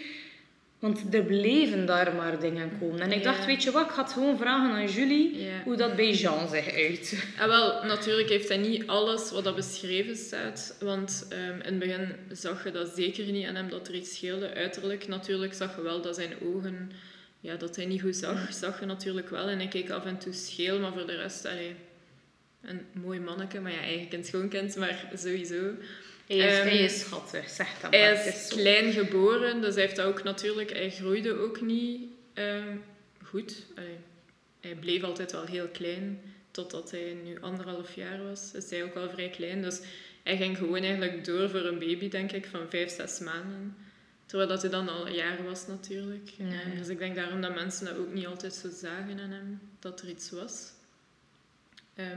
Want er bleven daar maar dingen komen. En ik Ja. dacht, weet je wat, ik ga het gewoon vragen aan Julie Ja. hoe dat bij Jean zich uit. Ah, wel, natuurlijk heeft hij niet alles wat dat beschreven staat. Want ehm, in het begin zag je dat zeker niet aan hem dat er iets scheelde. Uiterlijk natuurlijk zag je wel dat zijn ogen, ja, dat hij niet goed zag. Zag je natuurlijk wel. En hij keek af en toe scheel, maar voor de rest, allee, een mooi manneke. Maar ja, eigen kind, schoonkind, maar sowieso. Hij is, Ehm, is schattig, dat Hij is klein geboren, dus hij heeft dat ook natuurlijk... Hij groeide ook niet ehm, goed. Allee, hij bleef altijd wel heel klein, totdat hij nu anderhalf jaar was. Is hij ook al vrij klein, dus hij ging gewoon eigenlijk door voor een baby, denk ik, van vijf, zes maanden. Terwijl dat hij dan al een jaar was, natuurlijk. Ja. Ehm, dus ik denk daarom dat mensen dat ook niet altijd zo zagen aan hem, dat er iets was.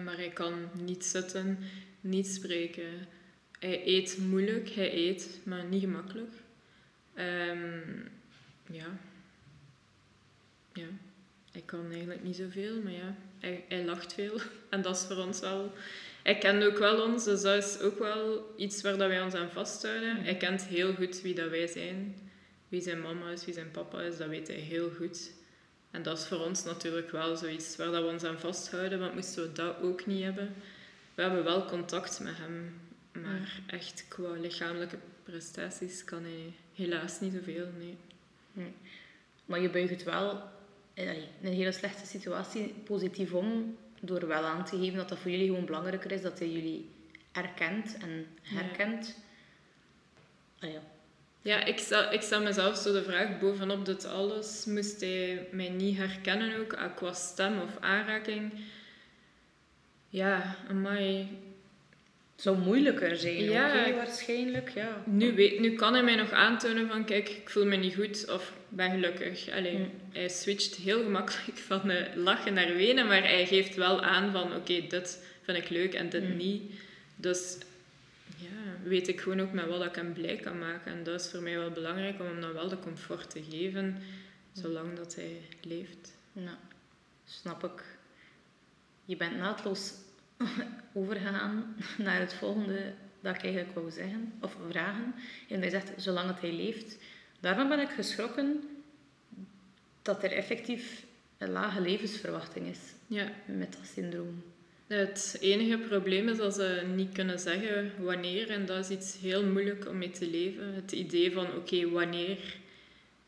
Maar hij kan niet zitten, niet spreken. Hij eet moeilijk, hij eet, maar niet gemakkelijk. Ehm, ja. Ja. Hij kan eigenlijk niet zoveel, maar ja, hij, hij lacht veel. [laughs] En dat is voor ons wel... Hij kent ook wel ons, dus dat is ook wel iets waar dat wij ons aan vasthouden. Hij kent heel goed wie dat wij zijn. Wie zijn mama is, wie zijn papa is, dat weet hij heel goed. En dat is voor ons natuurlijk wel zoiets waar dat we ons aan vasthouden, want moesten we dat ook niet hebben. We hebben wel contact met hem, maar echt qua lichamelijke prestaties kan hij helaas niet zoveel, nee. Maar je buigt het wel eh, in een hele slechte situatie positief om door wel aan te geven dat dat voor jullie gewoon belangrijker is dat hij jullie erkent en herkent. Allee, ja. Ja, ik stel, ik stel mezelf zo de vraag, bovenop dit alles, moest hij mij niet herkennen ook, ah, qua stem of aanraking? Ja, amai. Het zou moeilijker zijn, Ja. waarschijnlijk. Ja. Nu, weet, nu kan hij mij nog aantonen van, kijk, ik voel me niet goed of ben gelukkig. Allee, Mm. Hij switcht heel gemakkelijk [laughs] van eh, lachen naar wenen, maar hij geeft wel aan van, oké, dit vind ik leuk en dit Mm. niet. Dus ja, weet ik gewoon ook met wat ik hem blij kan maken. En dat is voor mij wel belangrijk om hem dan wel de comfort te geven, zolang dat hij leeft. Ja, snap ik. Je bent naadloos [laughs] overgegaan naar het volgende dat ik eigenlijk wou zeggen, of vragen. En hij zegt, zolang het hij leeft. Daarvan ben ik geschrokken dat er effectief een lage levensverwachting is Ja. met dat syndroom. Het enige probleem is dat ze niet kunnen zeggen wanneer, en dat is iets heel moeilijk om mee te leven. Het idee van, oké, wanneer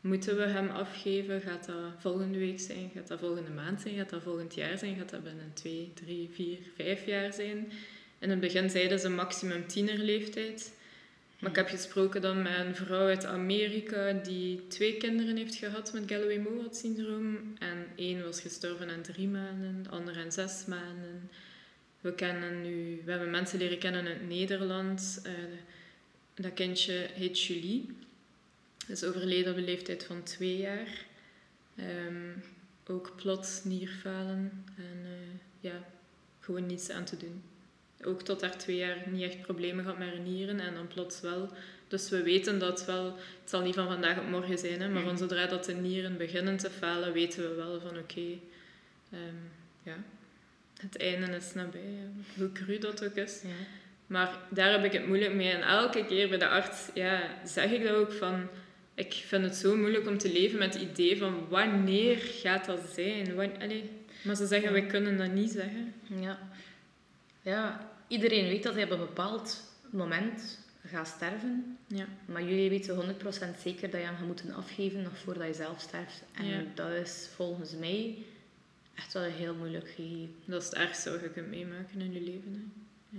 moeten we hem afgeven? Gaat dat volgende week zijn? Gaat dat volgende maand zijn? Gaat dat volgend jaar zijn? Gaat dat binnen twee, drie, vier, vijf jaar zijn? In het begin zeiden ze maximum tienerleeftijd. Maar ik heb gesproken dan met een vrouw uit Amerika die twee kinderen heeft gehad met Galloway-Mowat syndroom. En één was gestorven aan drie maanden, de andere aan zes maanden. We, kennen nu, we hebben mensen leren kennen uit Nederland. Eh, dat kindje heet Julie. Is overleden op de leeftijd van twee jaar. Ehm, ook plots nierfalen en eh, ja, gewoon niets aan te doen. ook tot haar twee jaar niet echt problemen gehad met haar nieren en dan plots wel. Dus we weten dat wel, het zal niet van vandaag op morgen zijn, hè, maar Mhm. van zodra dat de nieren beginnen te falen, weten we wel van oké, ehm, ja, het einde is nabij. Hoe cru dat ook is. Ja. Maar daar heb ik het moeilijk mee. En elke keer bij de arts ja, zeg ik dat ook van... Ik vind het zo moeilijk om te leven met het idee van wanneer gaat dat zijn? Allee, maar ze zeggen, Ja. we kunnen dat niet zeggen. Ja. ja, iedereen weet dat hij op een bepaald moment gaat sterven. Ja. Maar jullie weten 100% zeker dat je hem gaat moeten afgeven nog voordat je zelf sterft. En Ja. dat is volgens mij echt wel een heel moeilijk gegeven. Dat is het ergste wat je kunt meemaken in je leven. Hè.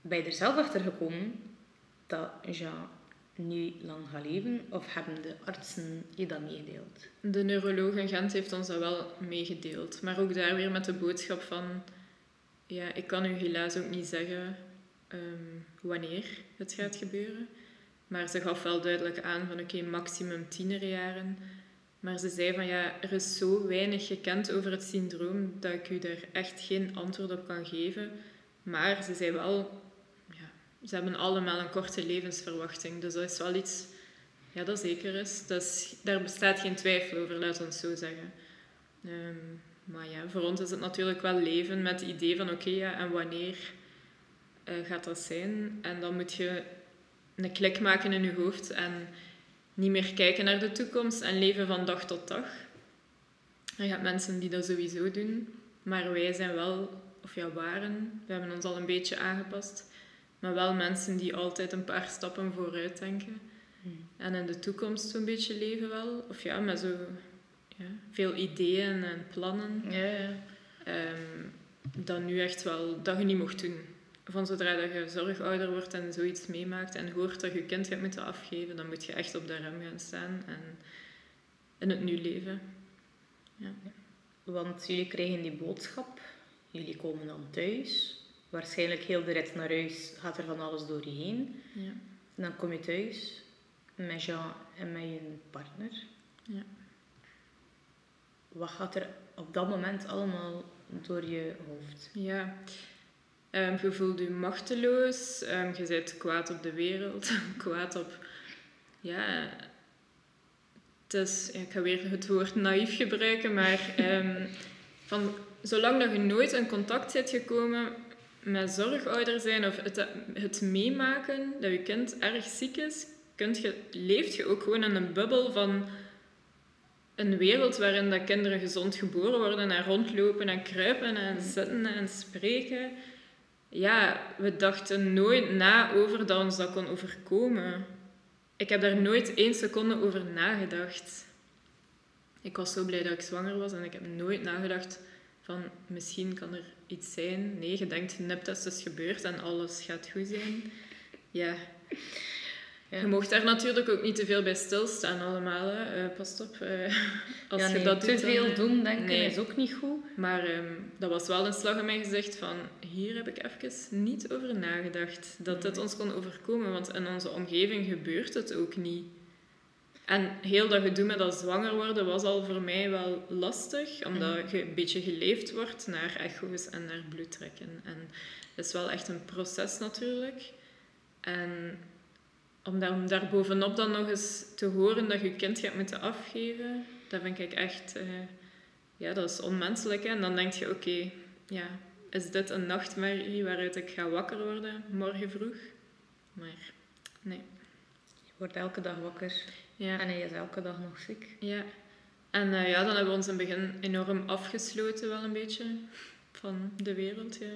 Ben je er zelf achter gekomen dat Jean nu lang gaat leven? Of hebben de artsen je dat meegedeeld? De neuroloog in Gent heeft ons dat wel meegedeeld. Maar ook daar weer met de boodschap van... Ja, ik kan u helaas ook niet zeggen ehm, wanneer het gaat gebeuren. Maar ze gaf wel duidelijk aan van oké, maximum tienerjaren. Maar ze zei van ja, er is zo weinig gekend over het syndroom dat ik u daar echt geen antwoord op kan geven. Maar ze zei wel, ze hebben allemaal een korte levensverwachting. Dus dat is wel iets ja, dat zeker is. Dat daar bestaat geen twijfel over, laat ons zo zeggen. Ehm, maar ja, voor ons is het natuurlijk wel leven met het idee van oké, ja, en wanneer eh, gaat dat zijn? En dan moet je een klik maken in je hoofd en niet meer kijken naar de toekomst en leven van dag tot dag. Er gaat mensen die dat sowieso doen, maar wij zijn wel, of ja, waren, we hebben ons al een beetje aangepast, maar wel mensen die altijd een paar stappen vooruit denken. En in de toekomst zo'n beetje leven wel. Of ja, met zo ja, veel ideeën en plannen. Ja, ja. ehm, dat nu echt wel, dat je niet mocht doen. Van zodra dat je zorgouder wordt en zoiets meemaakt en hoort dat je kind gaat moeten afgeven, dan moet je echt op de rem gaan staan en in het nu leven. Want jullie krijgen die boodschap. Jullie komen dan thuis. Waarschijnlijk heel de rit naar huis gaat er van alles door je heen. Ja. En dan kom je thuis met Jean en met je partner. Ja. Wat gaat er op dat moment allemaal door je hoofd? Ja. Ehm, je voelt je machteloos, ehm, je bent kwaad op de wereld, [laughs] kwaad op... Ja, het is, ja, ik ga weer het woord naïef gebruiken, maar ehm, van, zolang dat je nooit in contact bent gekomen met zorgouder zijn of het, het meemaken dat je kind erg ziek is, kunt je, leeft je ook gewoon in een bubbel van een wereld waarin dat kinderen gezond geboren worden en rondlopen en kruipen en zitten en spreken. Ja, we dachten nooit na over dat ons dat kon overkomen. Ik heb daar nooit één seconde over nagedacht. Ik was zo blij dat ik zwanger was en ik heb nooit nagedacht van misschien kan er iets zijn. Nee, je denkt neptest is gebeurd en alles gaat goed zijn. Ja. Ja. Je mocht daar natuurlijk ook niet te veel bij stilstaan allemaal. Hè. Eh, pas op. eh, [laughs] als ja, je dat te doet, veel eh, doen, denken, nee. is ook niet goed. Maar ehm, dat was wel een slag in mijn gezicht van... Hier heb ik even niet over nagedacht. Dat dit ons kon overkomen. Want in onze omgeving gebeurt het ook niet. En heel dat gedoe met dat zwanger worden was al voor mij wel lastig. Omdat je een beetje geleefd wordt naar echo's en naar bloedtrekken. En dat is wel echt een proces natuurlijk. En om daar, om daar bovenop dan nog eens te horen dat je je kind gaat moeten afgeven... Dat vind ik echt... eh, ja, dat is onmenselijk. Hè? En dan denk je, oké, ja, is dit een nachtmerrie waaruit ik ga wakker worden morgen vroeg? Maar nee. Wordt elke dag wakker Ja, en hij is elke dag nog ziek. ja. En eh, ja, dan hebben we ons in het begin enorm afgesloten wel een beetje van de wereld. Ja.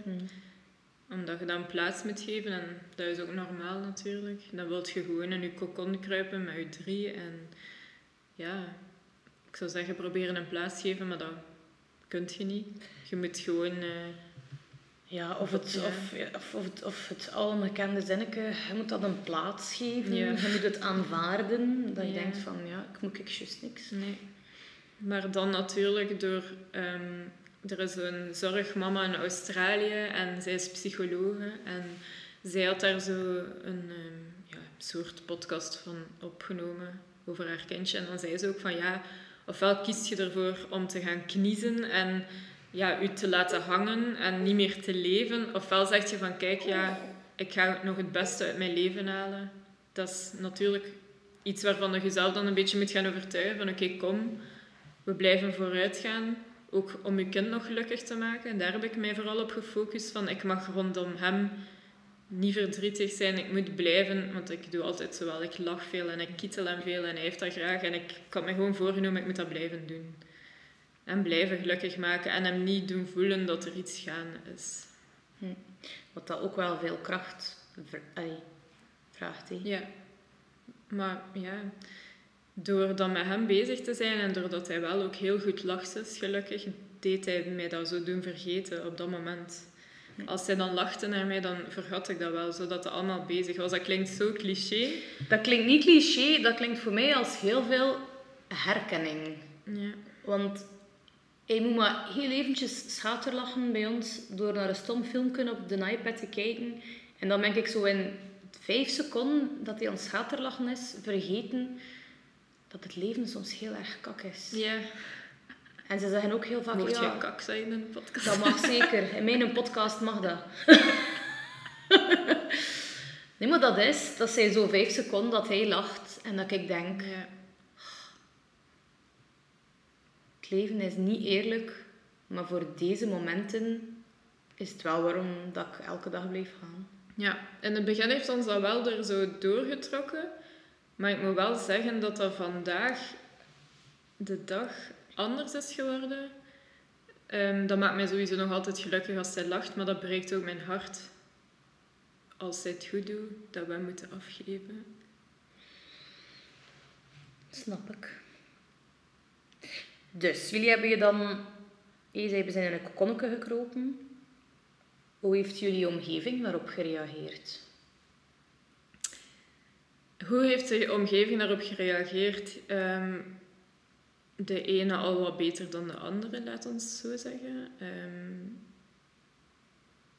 Omdat je dan plaats moet geven en dat is ook normaal natuurlijk. Dan wilt je gewoon in je kokon kruipen met je drie en ja, ik zou zeggen proberen een plaats geven, maar dat kun je niet. Je moet gewoon... eh, Ja, of het. Of, of, of het, of het zinnetje, je moet dat een plaats geven. Ja. Je moet het aanvaarden. Dat je Ja. denkt van, ja, ik moet ik juist niks. Nee. Maar dan natuurlijk door... ehm, er is een zorgmama in Australië en zij is psychologe. En zij had daar zo een ehm, ja, soort podcast van opgenomen over haar kindje. En dan zei ze ook van ja, ofwel kies je ervoor om te gaan kniezen en ja, u te laten hangen en niet meer te leven. Ofwel zeg je van, kijk, ja, ik ga nog het beste uit mijn leven halen. Dat is natuurlijk iets waarvan je jezelf dan een beetje moet gaan overtuigen. Van, oké, kom, we blijven vooruit gaan. Ook om je kind nog gelukkig te maken. En daar heb ik mij vooral op gefocust. Van, ik mag rondom hem niet verdrietig zijn. Ik moet blijven, want ik doe altijd zowel. Ik lach veel en ik kietel hem veel en hij heeft dat graag. En ik kan me gewoon voorgenomen, ik moet dat blijven doen. En blijven gelukkig maken en hem niet doen voelen dat er iets gaande is. Hm. Wat dat ook wel veel kracht vraagt. He. Ja. Maar ja, door dan met hem bezig te zijn en doordat hij wel ook heel goed lacht is, gelukkig, deed hij mij dat zo doen vergeten op dat moment. Als hij dan lachte naar mij, dan vergat ik dat wel, zodat het allemaal bezig was. Dat klinkt zo cliché. Dat klinkt niet cliché, dat klinkt voor mij als heel veel herkenning. Ja. Want hij moet maar heel eventjes schaterlachen bij ons door naar een stom filmpje op de iPad te kijken. En dan ben ik zo in vijf seconden dat hij aan schaterlachen is, vergeten dat het leven soms heel erg kak is. Ja. En ze zeggen ook heel vaak... Mocht je kak zijn in een podcast? Dat mag zeker. In mijn podcast mag dat. [laughs] nee, maar dat is... Dat zijn zo vijf seconden dat hij lacht en dat ik denk... Ja. Het leven is niet eerlijk, maar voor deze momenten is het wel waarom dat ik elke dag blijf gaan. Ja, in het begin heeft ons dat wel er zo doorgetrokken. Maar ik moet wel zeggen dat dat vandaag de dag anders is geworden. Um, dat maakt mij sowieso nog altijd gelukkig als zij lacht, maar dat breekt ook mijn hart. Als zij het goed doet, dat we moeten afgeven. Snap ik. Dus, jullie hebben je dan... Zei, we zijn in een kokonnetje gekropen. Hoe heeft jullie omgeving daarop gereageerd? Hoe heeft de omgeving daarop gereageerd? Um, de ene al wat beter dan de andere, laat ons zo zeggen. Um,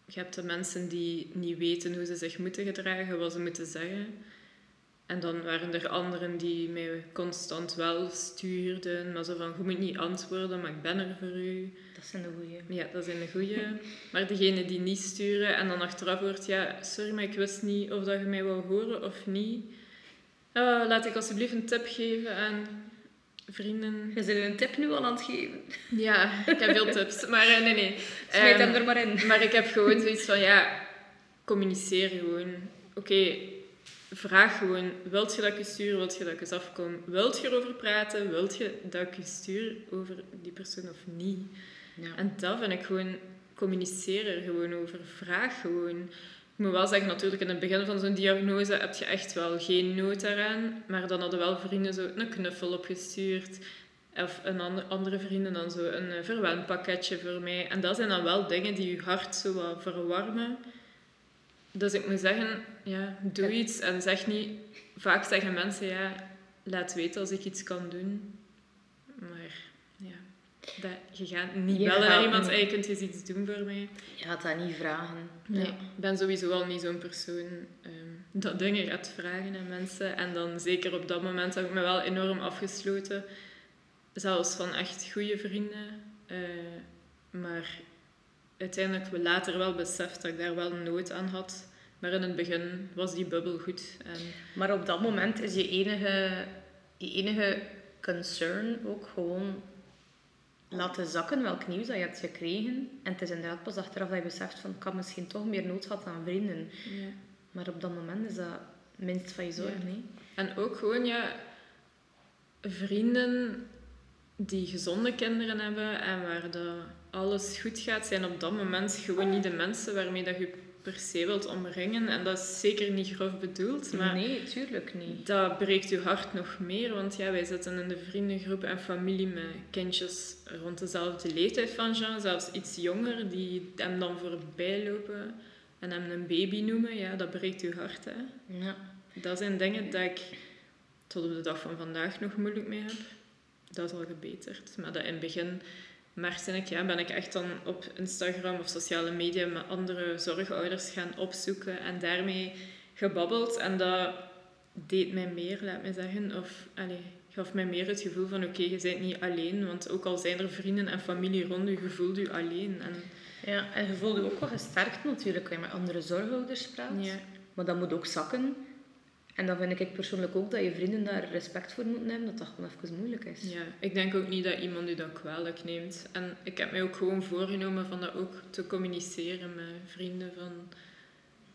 je hebt de mensen die niet weten hoe ze zich moeten gedragen, wat ze moeten zeggen. En dan waren er anderen die mij constant wel stuurden, maar zo van, je moet niet antwoorden, maar ik ben er voor u. Dat zijn de goeie. Ja, dat zijn de goeie. [laughs] maar degene die niet sturen en dan achteraf hoort, ja, sorry, maar ik wist niet of dat je mij wou horen of niet. Uh, laat ik alsjeblieft een tip geven aan vrienden. Je zit een tip nu al aan het geven. Ja, ik heb veel [laughs] tips. Maar uh, nee, nee. Smijt um, hem er maar in. Maar ik heb gewoon zoiets van, ja, communiceer gewoon. Oké, okay, vraag gewoon, wilt je dat ik je stuur, wilt je dat ik eens afkom? Wilt je erover praten, wilt je dat ik je stuur over die persoon of niet? Ja. En dat vind ik gewoon, communiceer er gewoon over, vraag gewoon. Ik moet wel zeggen, natuurlijk in het begin van zo'n diagnose heb je echt wel geen nood daaraan. Maar dan hadden wel vrienden zo een knuffel opgestuurd. Of een andere, andere vrienden dan zo een verwendpakketje voor mij. En dat zijn dan wel dingen die je hart zo wat verwarmen. Dus ik moet zeggen, ja, doe iets en zeg niet... Vaak zeggen mensen, ja, laat weten als ik iets kan doen. Maar ja, dat, je gaat niet Je bellen naar iemand je kunt eens iets doen voor mij. Je gaat dat niet vragen. Nee, Ja. ik ben sowieso al niet zo'n persoon ehm, dat dingen gaat vragen aan mensen. En dan zeker op dat moment heb ik me wel enorm afgesloten. Zelfs van echt goede vrienden. Eh, maar uiteindelijk later wel beseft dat ik daar wel nood aan had. Maar in het begin was die bubbel goed. En Maar op dat moment is je enige, je enige concern ook gewoon laten zakken welk nieuws dat je hebt gekregen. En het is inderdaad pas achteraf dat je beseft van ik had misschien toch meer nood gehad aan vrienden. ja. Maar op dat moment is dat minst van je zorgen. Ja. hè. En ook gewoon, ja, vrienden die gezonde kinderen hebben en waar dat alles goed gaat, zijn op dat moment gewoon niet de mensen waarmee dat je per se wilt omringen. En dat is zeker niet grof bedoeld, maar Nee, tuurlijk niet. dat breekt je hart nog meer. Want ja, wij zitten in de vriendengroep en familie met kindjes rond dezelfde leeftijd van Jean, zelfs iets jonger, die hem dan voorbij lopen en hem een baby noemen. Ja, dat breekt je hart, hè. Ja. Dat zijn dingen dat ik tot op de dag van vandaag nog moeilijk mee heb. Dat is al gebeterd. Maar dat in het begin merkte ik, ja, ben ik echt dan op Instagram of sociale media met andere zorgouders gaan opzoeken en daarmee gebabbeld. En dat deed mij meer, laat me zeggen. Of, allee, gaf mij meer het gevoel van oké, je bent niet alleen. Want ook al zijn er vrienden en familie rond je, je voelt je alleen. En, Ja, en je voelt je ook wel gesterkt natuurlijk, als je met andere zorgouders praat. ja, Maar dat moet ook zakken. En dan vind ik persoonlijk ook dat je vrienden daar respect voor moeten hebben, dat dat gewoon even moeilijk is. ja, ik denk ook niet dat iemand u dat kwalijk neemt. En ik heb mij ook gewoon voorgenomen van dat ook te communiceren met vrienden. Van,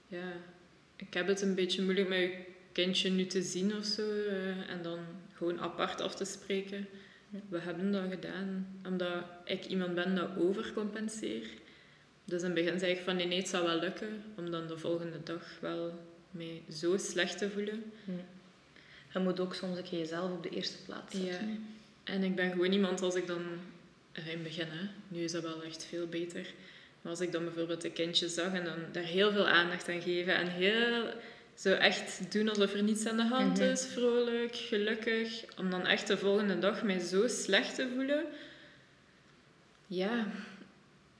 ja, ik heb het een beetje moeilijk met je kindje nu te zien of zo. eh, en dan gewoon apart af te spreken. We hebben dat gedaan, omdat ik iemand ben dat overcompenseert. Dus in het begin zei ik van nee, nee, het zal wel lukken. Om dan de volgende dag wel mij zo slecht te voelen. Je moet ook soms een keer jezelf op de eerste plaats zetten. Ja. En ik ben gewoon iemand als ik dan... In het begin, hè. Nu is dat wel echt veel beter. Maar als ik dan bijvoorbeeld een kindje zag en dan daar heel veel aandacht aan geven en heel... Zo echt doen alsof er niets aan de hand Mhm. is, vrolijk, gelukkig. Om dan echt de volgende dag mij zo slecht te voelen. Ja,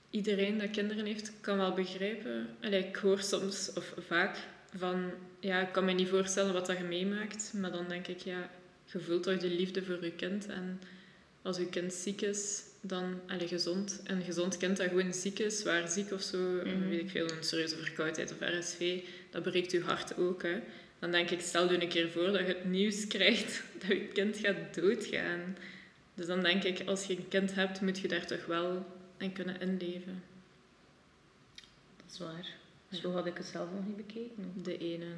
iedereen dat kinderen heeft, kan wel begrijpen. Allee, ik hoor soms, of vaak, van... Ja, ik kan me niet voorstellen wat dat je meemaakt. Maar dan denk ik, ja, je voelt toch de liefde voor je kind. En als je kind ziek is, dan... Allee, gezond. En een gezond kind dat gewoon ziek is, zwaar ziek of zo, Mhm. weet ik veel, een serieuze verkoudheid of RSV, dat breekt je hart ook, hè. Dan denk ik, stel je een keer voor dat je het nieuws [laughs] krijgt dat je kind gaat doodgaan. Dus dan denk ik, als je een kind hebt, moet je daar toch wel in kunnen inleven. Dat is waar. Zo had ik het zelf nog niet bekeken. De ene eh,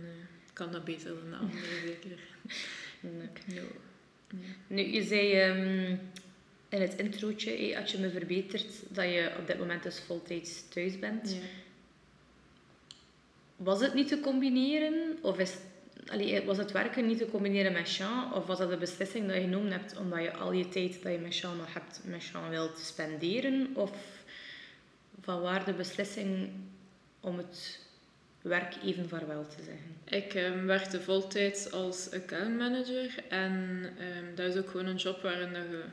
kan dat beter dan de andere, [laughs] zeker. Nee. No. Nu, je zei ehm, in het introotje, eh, had je me verbeterd dat je op dit moment dus voltijds thuis bent. Ja. Was het niet te combineren? Of is, allee, was het werken niet te combineren met Jean? Of was dat de beslissing dat je genomen hebt omdat je al je tijd dat je met Jean nog hebt, met Jean wilt spenderen? Of van waar de beslissing om het werk even vaarwel te zeggen? Ik ehm, werkte voltijds als accountmanager en ehm, dat is ook gewoon een job waarin je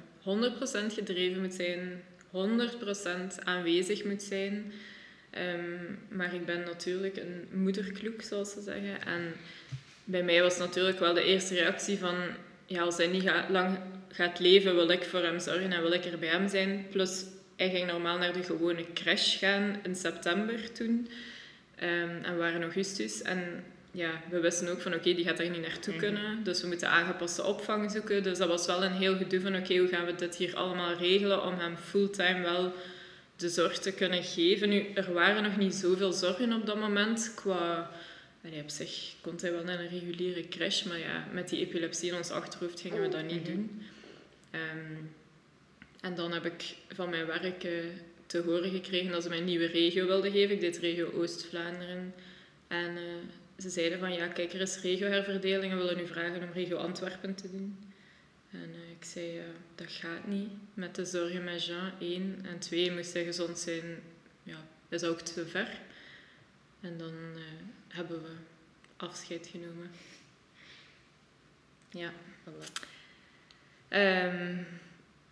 100% gedreven moet zijn, 100% aanwezig moet zijn. Ehm, maar ik ben natuurlijk een moederkloek, zoals ze zeggen. En bij mij was natuurlijk wel de eerste reactie van... Ja, als hij niet ga- lang gaat leven, wil ik voor hem zorgen en wil ik er bij hem zijn. Plus, hij ging normaal naar de gewone crash gaan in september toen. Ehm, en we waren in augustus. En ja, we wisten ook van oké, die gaat er niet naartoe Mhm. kunnen. Dus we moeten aangepaste opvang zoeken. Dus dat was wel een heel gedoe van oké, hoe gaan we dit hier allemaal regelen om hem fulltime wel de zorg te kunnen geven. Nu, er waren nog niet zoveel zorgen op dat moment qua... Allee, op zich kon hij wel naar een reguliere crash, maar ja, met die epilepsie in ons achterhoofd gingen we dat niet Mhm. doen. Ehm, en dan heb ik van mijn werk eh, te horen gekregen dat ze mij een nieuwe regio wilden geven. Ik deed regio Oost-Vlaanderen. En eh, ze zeiden van, ja, kijk, er is regioherverdeling. We willen u vragen om regio Antwerpen te doen. En eh, ik zei, dat gaat niet. Met de zorgen met Jean, één. En twee, moest hij gezond zijn, ja, dat is ook te ver. En dan hebben we afscheid genomen. Ja. Voilà. Ehm,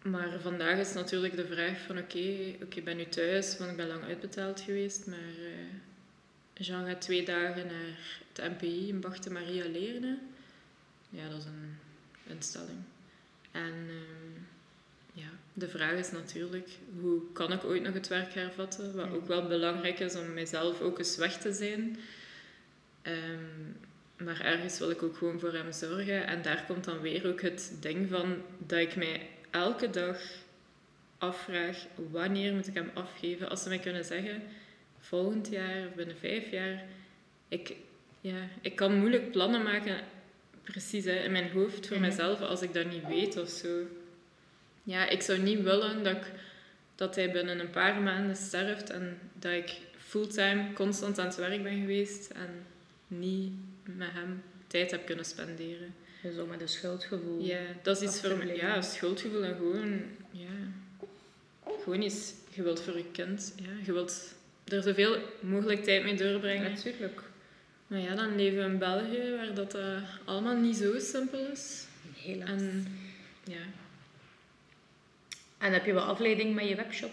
maar vandaag is natuurlijk de vraag van oké, oké, ik ben nu thuis, want ik ben lang uitbetaald geweest, maar eh, Jean gaat twee dagen naar het MPI in Bachte Maria Leerne. Ja, dat is een instelling. En ehm, ja, de vraag is natuurlijk, hoe kan ik ooit nog het werk hervatten? Wat ook wel belangrijk is om mijzelf ook eens weg te zijn. Ehm, maar ergens wil ik ook gewoon voor hem zorgen. En daar komt dan weer ook het ding van dat ik mij elke dag afvraag wanneer moet ik hem afgeven. Als ze mij kunnen zeggen, volgend jaar of binnen vijf jaar. Ik, ja, ik kan moeilijk plannen maken, precies hè, in mijn hoofd voor Mhm. mezelf, als ik dat niet weet of zo. Ja, ik zou niet willen dat, ik, dat hij binnen een paar maanden sterft en dat ik fulltime constant aan het werk ben geweest en niet met hem tijd heb kunnen spenderen. Zo met een schuldgevoel. Ja, dat is iets voor mij. Ja, schuldgevoel en gewoon, ja, gewoon iets. Je wilt voor je kind, ja, je wilt er zoveel mogelijk tijd mee doorbrengen. Natuurlijk. Maar ja, dan leven we in België waar dat eh, allemaal niet zo simpel is. Helaas. En, En ja, heb je wel afleiding met je webshop?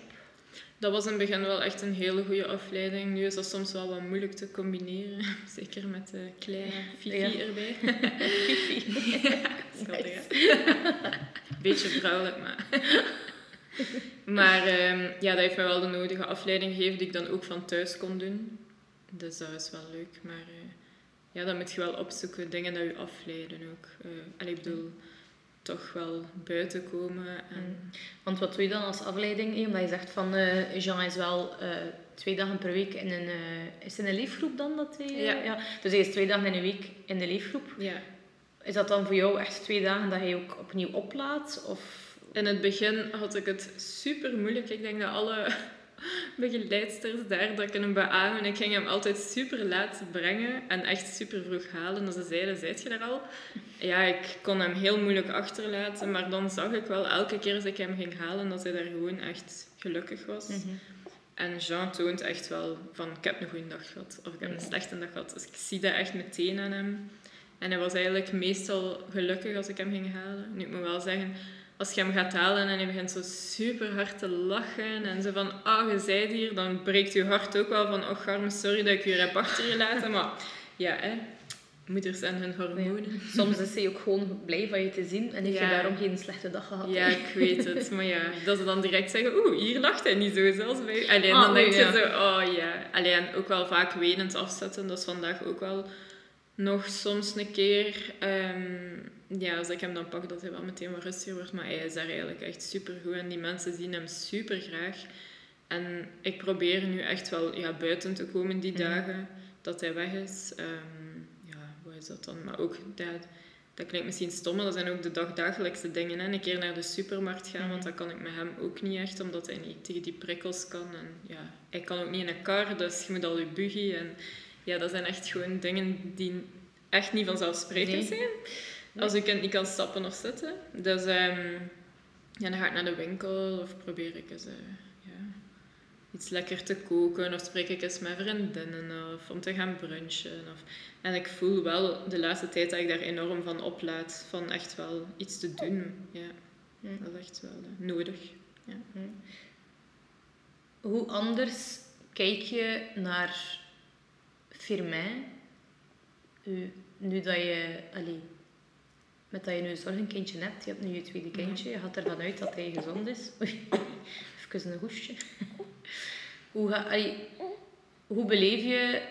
Dat was in het begin wel echt een hele goede afleiding. Nu is dat soms wel wat moeilijk te combineren. [laughs] Zeker met de kleine Fifi Ja. erbij. [laughs] Fifi. [laughs] Schattig? Beetje vrouwelijk, maar... maar ehm, ja, dat heeft mij wel de nodige afleiding gegeven die ik dan ook van thuis kon doen. Dus dat is wel leuk. Maar eh, ja, dan moet je wel opzoeken, dingen dat je afleiden ook. Eh allee, ik bedoel, toch wel buiten komen. En, Want wat doe je dan als afleiding? Omdat je zegt van eh, Jean is wel eh, twee dagen per week in een... eh, is het in een leefgroep dan? Dat hij, eh, Ja. Dus hij is twee dagen in een week in de leefgroep. ja. Is dat dan voor jou echt twee dagen dat hij ook opnieuw oplaat? Of... In het begin had ik het super moeilijk. Ik denk dat alle [laughs] begeleidsters daar dat kunnen beamen. Ik ging hem altijd super laat brengen en echt super vroeg halen. Dus ze zeiden, zijt je er al? Ja, ik kon hem heel moeilijk achterlaten. Maar dan zag ik wel elke keer als ik hem ging halen dat hij daar gewoon echt gelukkig was. En Jean toont echt wel van, ik heb een goede dag gehad. Of ik heb een slechte dag gehad. Dus ik zie dat echt meteen aan hem. En hij was eigenlijk meestal gelukkig als ik hem ging halen. Nu, ik moet wel zeggen, als je hem gaat halen en hij begint zo super hard te lachen en zo van, ah, je zijt hier, dan breekt je hart ook wel van, oh, arme, sorry dat ik je heb achtergelaten. Maar ja, hè, moeders en hun hormonen. Soms is hij ook gewoon blij van je te zien en heeft Ja. je daarom geen slechte dag gehad. Ja, ik weet het. Maar ja, dat ze dan direct zeggen, oeh, hier lacht hij niet zo, zelfs bij Alleen Ah, dan denk je ja. zo, oh ja. Allee, en ook wel vaak wenend afzetten. Dat is vandaag ook wel nog soms een keer. ehm, ja, als ik hem dan pak, dat hij wel meteen wat rustiger wordt. Maar hij is daar eigenlijk echt super goed. En die mensen zien hem super graag. En ik probeer nu echt wel ja, buiten te komen die Mhm. dagen dat hij weg is. Ehm, ja, hoe is dat dan? Maar ook, dat, dat klinkt misschien stom, maar dat zijn ook de dagdagelijkse dingen. Hè? Een keer naar de supermarkt gaan, want dat kan ik met hem ook niet echt, omdat hij niet tegen die prikkels kan. En ja, hij kan ook niet in een kar, dus je moet al je buggy. En ja, dat zijn echt gewoon dingen die echt niet vanzelfsprekend Nee. zijn. Als kind niet kan stappen of zitten. Dus ehm, ja, dan ga ik naar de winkel of probeer ik eens eh, ja, iets lekker te koken. Of spreek ik eens met vriendinnen of om te gaan brunchen. Of... En ik voel wel de laatste tijd dat ik daar enorm van oplaad. Van echt wel iets te doen. Ja, dat is echt wel eh, nodig. Ja. Hoe anders kijk je naar Firmin nu dat je, allee, met dat je nu een zorgenkindje hebt, je hebt nu je tweede kindje, je gaat ervan uit dat hij gezond is. Oei, [laughs] even een hoestje. Hoe, ga, allee, hoe beleef je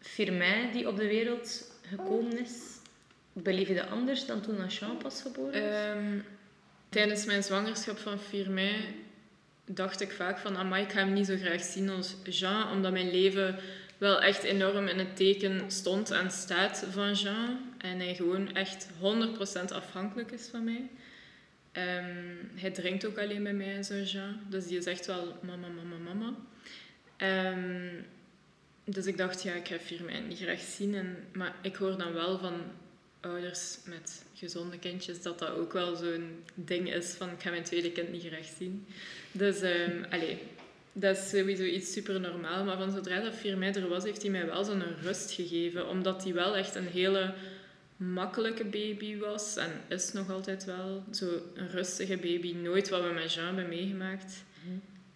Firmin die op de wereld gekomen is? Beleef je dat anders dan toen Jean pas geboren is? Ehm, tijdens mijn zwangerschap van 4 mei dacht ik vaak van, amai, ik ga hem niet zo graag zien als Jean, omdat mijn leven wel echt enorm in het teken stond en staat van Jean. En hij gewoon echt 100% afhankelijk is van mij. Ehm, hij drinkt ook alleen bij mij, zo Jean. Dus die is echt wel mama, mama, mama. Ehm, dus ik dacht, ja, ik ga Firmijn niet graag zien. En, maar ik hoor dan wel van ouders met gezonde kindjes dat dat ook wel zo'n ding is van ik ga mijn tweede kind niet graag zien. Dus allee, dat is sowieso iets super normaal. Maar van zodra dat 4 mei er was, heeft hij mij wel zo'n rust gegeven. Omdat hij wel echt een hele makkelijke baby was. En is nog altijd wel zo een rustige baby. Nooit wat we met Jean hebben meegemaakt.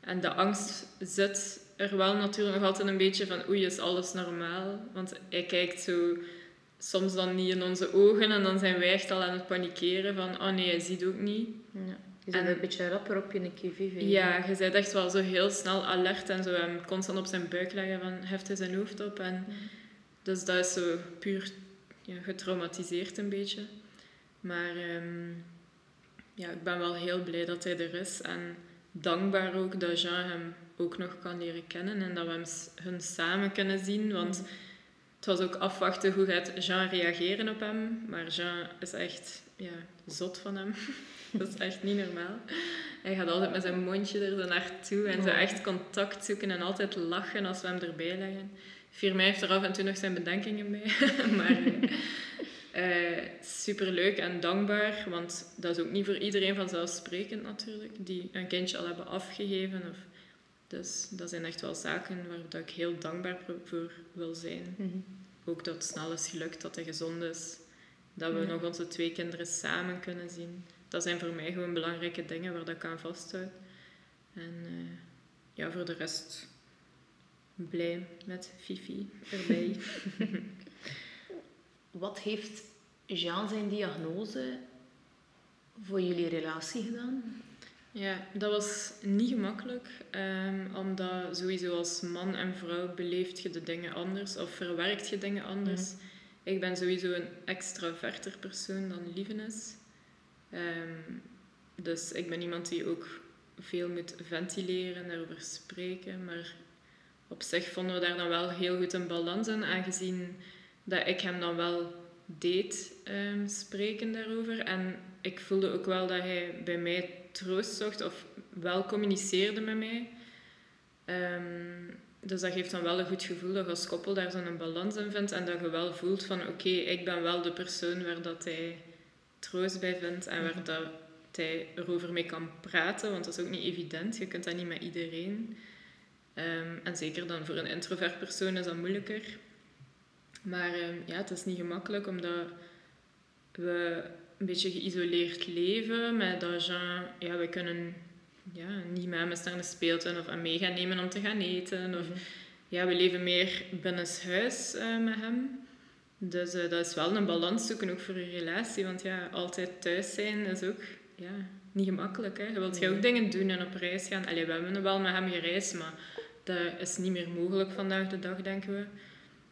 En de angst zit er wel natuurlijk nog altijd een beetje van oei, is alles normaal? Want hij kijkt zo soms dan niet in onze ogen en dan zijn wij echt al aan het panikeren van oh nee, hij ziet ook niet. Ja. Je bent En- een beetje rapper op je QV. vind je? Ja, je bent echt wel zo heel snel alert en zo hem constant op zijn buik leggen van heft hij zijn hoofd op. En Dus dat is zo puur ja, getraumatiseerd een beetje. Maar ehm, ja, ik ben wel heel blij dat hij er is en dankbaar ook dat Jean hem ook nog kan leren kennen en dat we hem, hun samen kunnen zien. Want het was ook afwachten hoe gaat Jean reageren op hem. Maar Jean is echt ja, zot van hem. [laughs] dat is echt niet normaal. Hij gaat altijd met zijn mondje er naartoe en zo echt contact zoeken en altijd lachen als we hem erbij leggen. Firmij heeft er af en toe nog zijn bedenkingen bij. [laughs] maar eh, superleuk en dankbaar, want dat is ook niet voor iedereen vanzelfsprekend natuurlijk, die een kindje al hebben afgegeven. Of, dus dat zijn echt wel zaken waar dat ik heel dankbaar voor wil zijn. Mhm. Ook dat het snel is gelukt, dat hij gezond is. Dat we Ja. nog onze twee kinderen samen kunnen zien. Dat zijn voor mij gewoon belangrijke dingen waar dat ik aan vasthoud. En eh, ja, voor de rest blij met Fifi erbij. [laughs] Wat heeft Jean zijn diagnose voor jullie relatie gedaan? Ja, dat was niet gemakkelijk, um, omdat sowieso als man en vrouw beleeft je de dingen anders of verwerkt je dingen anders. Mhm. Ik ben sowieso een extraverter persoon dan Lieven is. Um, dus ik ben iemand die ook veel moet ventileren, daarover spreken. Maar op zich vonden we daar dan wel heel goed een balans in, aangezien dat ik hem dan wel deed um, spreken daarover. En ik voelde ook wel dat hij bij mij troost zocht of wel communiceerde met mij. Um, dus dat geeft dan wel een goed gevoel dat je als koppel daar zo'n balans in vindt en dat je wel voelt van oké, ik ben wel de persoon waar dat hij troost bij vindt en waar dat hij erover mee kan praten, want dat is ook niet evident. Je kunt dat niet met iedereen. Ehm, en zeker dan voor een introvert persoon is dat moeilijker. Maar ehm, ja, het is niet gemakkelijk omdat we een beetje geïsoleerd leven. Met dat Jean, ja, we kunnen ja, niet met hem naar de speeltuin of aan mee gaan nemen om te gaan eten. Of, mhm. ja, we leven meer binnenshuis uh, met hem. Dus uh, dat is wel een balans zoeken, ook voor een relatie. Want ja, altijd thuis zijn is ook ja, niet gemakkelijk. Hè. Je wilt nee. ook dingen doen en op reis gaan. Allee, we hebben wel met hem gereisd, maar dat is niet meer mogelijk vandaag de dag, denken we.